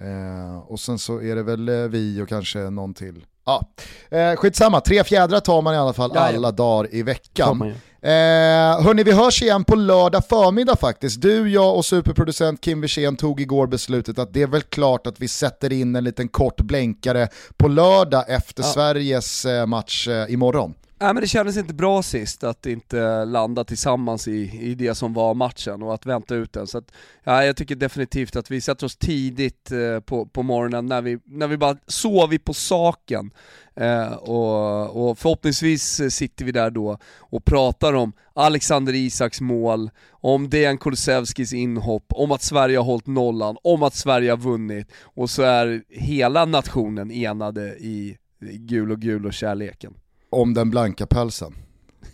Eh, och sen så är det väl eh, vi och kanske någon till. Ja, eh, skitsamma, tre fjädrar tar man i alla fall Jaja. alla dagar i veckan. Eh, hörni, vi hörs igen på lördag förmiddag faktiskt. Du, jag och superproducent Kim Wirsén tog igår beslutet att det är väl klart att vi sätter in en liten kort blänkare på lördag efter Sveriges eh, match eh, imorgon. Nej men det kändes inte bra sist att inte landa tillsammans i, i det som var matchen och att vänta ut den. Så att, ja, jag tycker definitivt att vi sätter oss tidigt eh, på, på morgonen när vi, när vi bara sover på saken. Eh, och, och förhoppningsvis sitter vi där då och pratar om Alexander Isaks mål, om Dejan Kulusevskis inhopp, om att Sverige har hållit nollan, om att Sverige har vunnit och så är hela nationen enade i gul och gul och kärleken. Om den blanka pälsen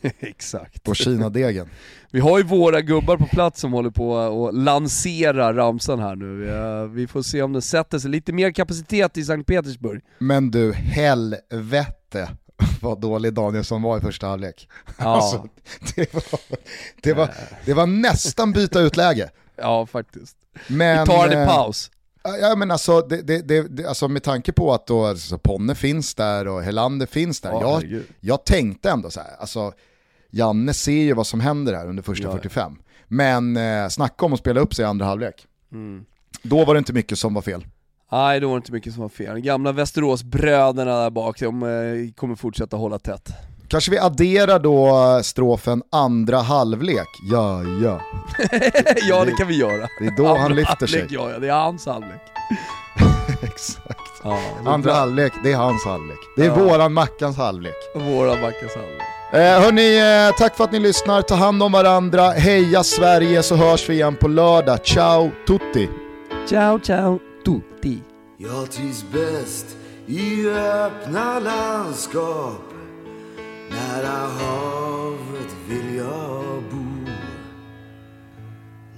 Exakt. och kinadegen. Vi har ju våra gubbar på plats som håller på att lansera ramsan här nu. Vi, eh, vi får se om den sätter sig. Lite mer kapacitet i Sankt Petersburg. Men du, helvete vad dålig Danielsson var i första halvlek. Ja. Alltså, det, var, det, var, det var nästan byta ut läge. Ja, faktiskt. Men, vi tar en eh, paus. Ja men alltså, det, det, det, alltså med tanke på att då, alltså, Ponne finns där och Helander finns där. Ja, jag, herregud. jag tänkte ändå så här, alltså Janne ser ju vad som händer här under första Ja. 45. Men eh, snacka om att spela upp sig i andra halvlek. Mm. Då var det inte mycket som var fel. Nej, då var det inte mycket som var fel. Gamla Västeråsbröderna där bak, de eh, kommer fortsätta hålla tätt. Kanske vi adderar då strofen andra halvlek. Ja, ja. ja, det kan vi göra. Det är då han Andra lyfter sig. halvlek, Ja, ja, det är hans halvlek. Exakt. Ja, Andra halvlek, det är hans halvlek. Det är Ja. våran Mackans halvlek. Våra Backas halvlek. Eh, hörni, eh, tack för att ni lyssnar. Ta hand om varandra. Heja Sverige så hörs vi igen på lördag. Ciao tutti! Ciao, ciao, tutti. Jag trivs bäst i öppna landskap Nära havet vill jag bo.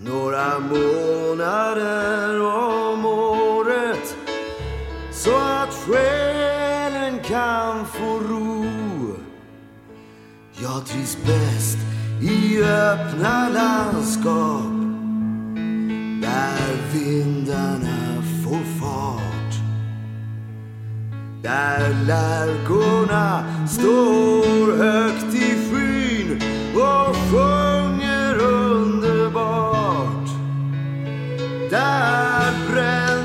Några månader om året Så att själen kan få ro. Jag trivs bäst i öppna landskap där vindarna får fart. Där lärkorna står högt i skyn och sjunger underbart. Där bränner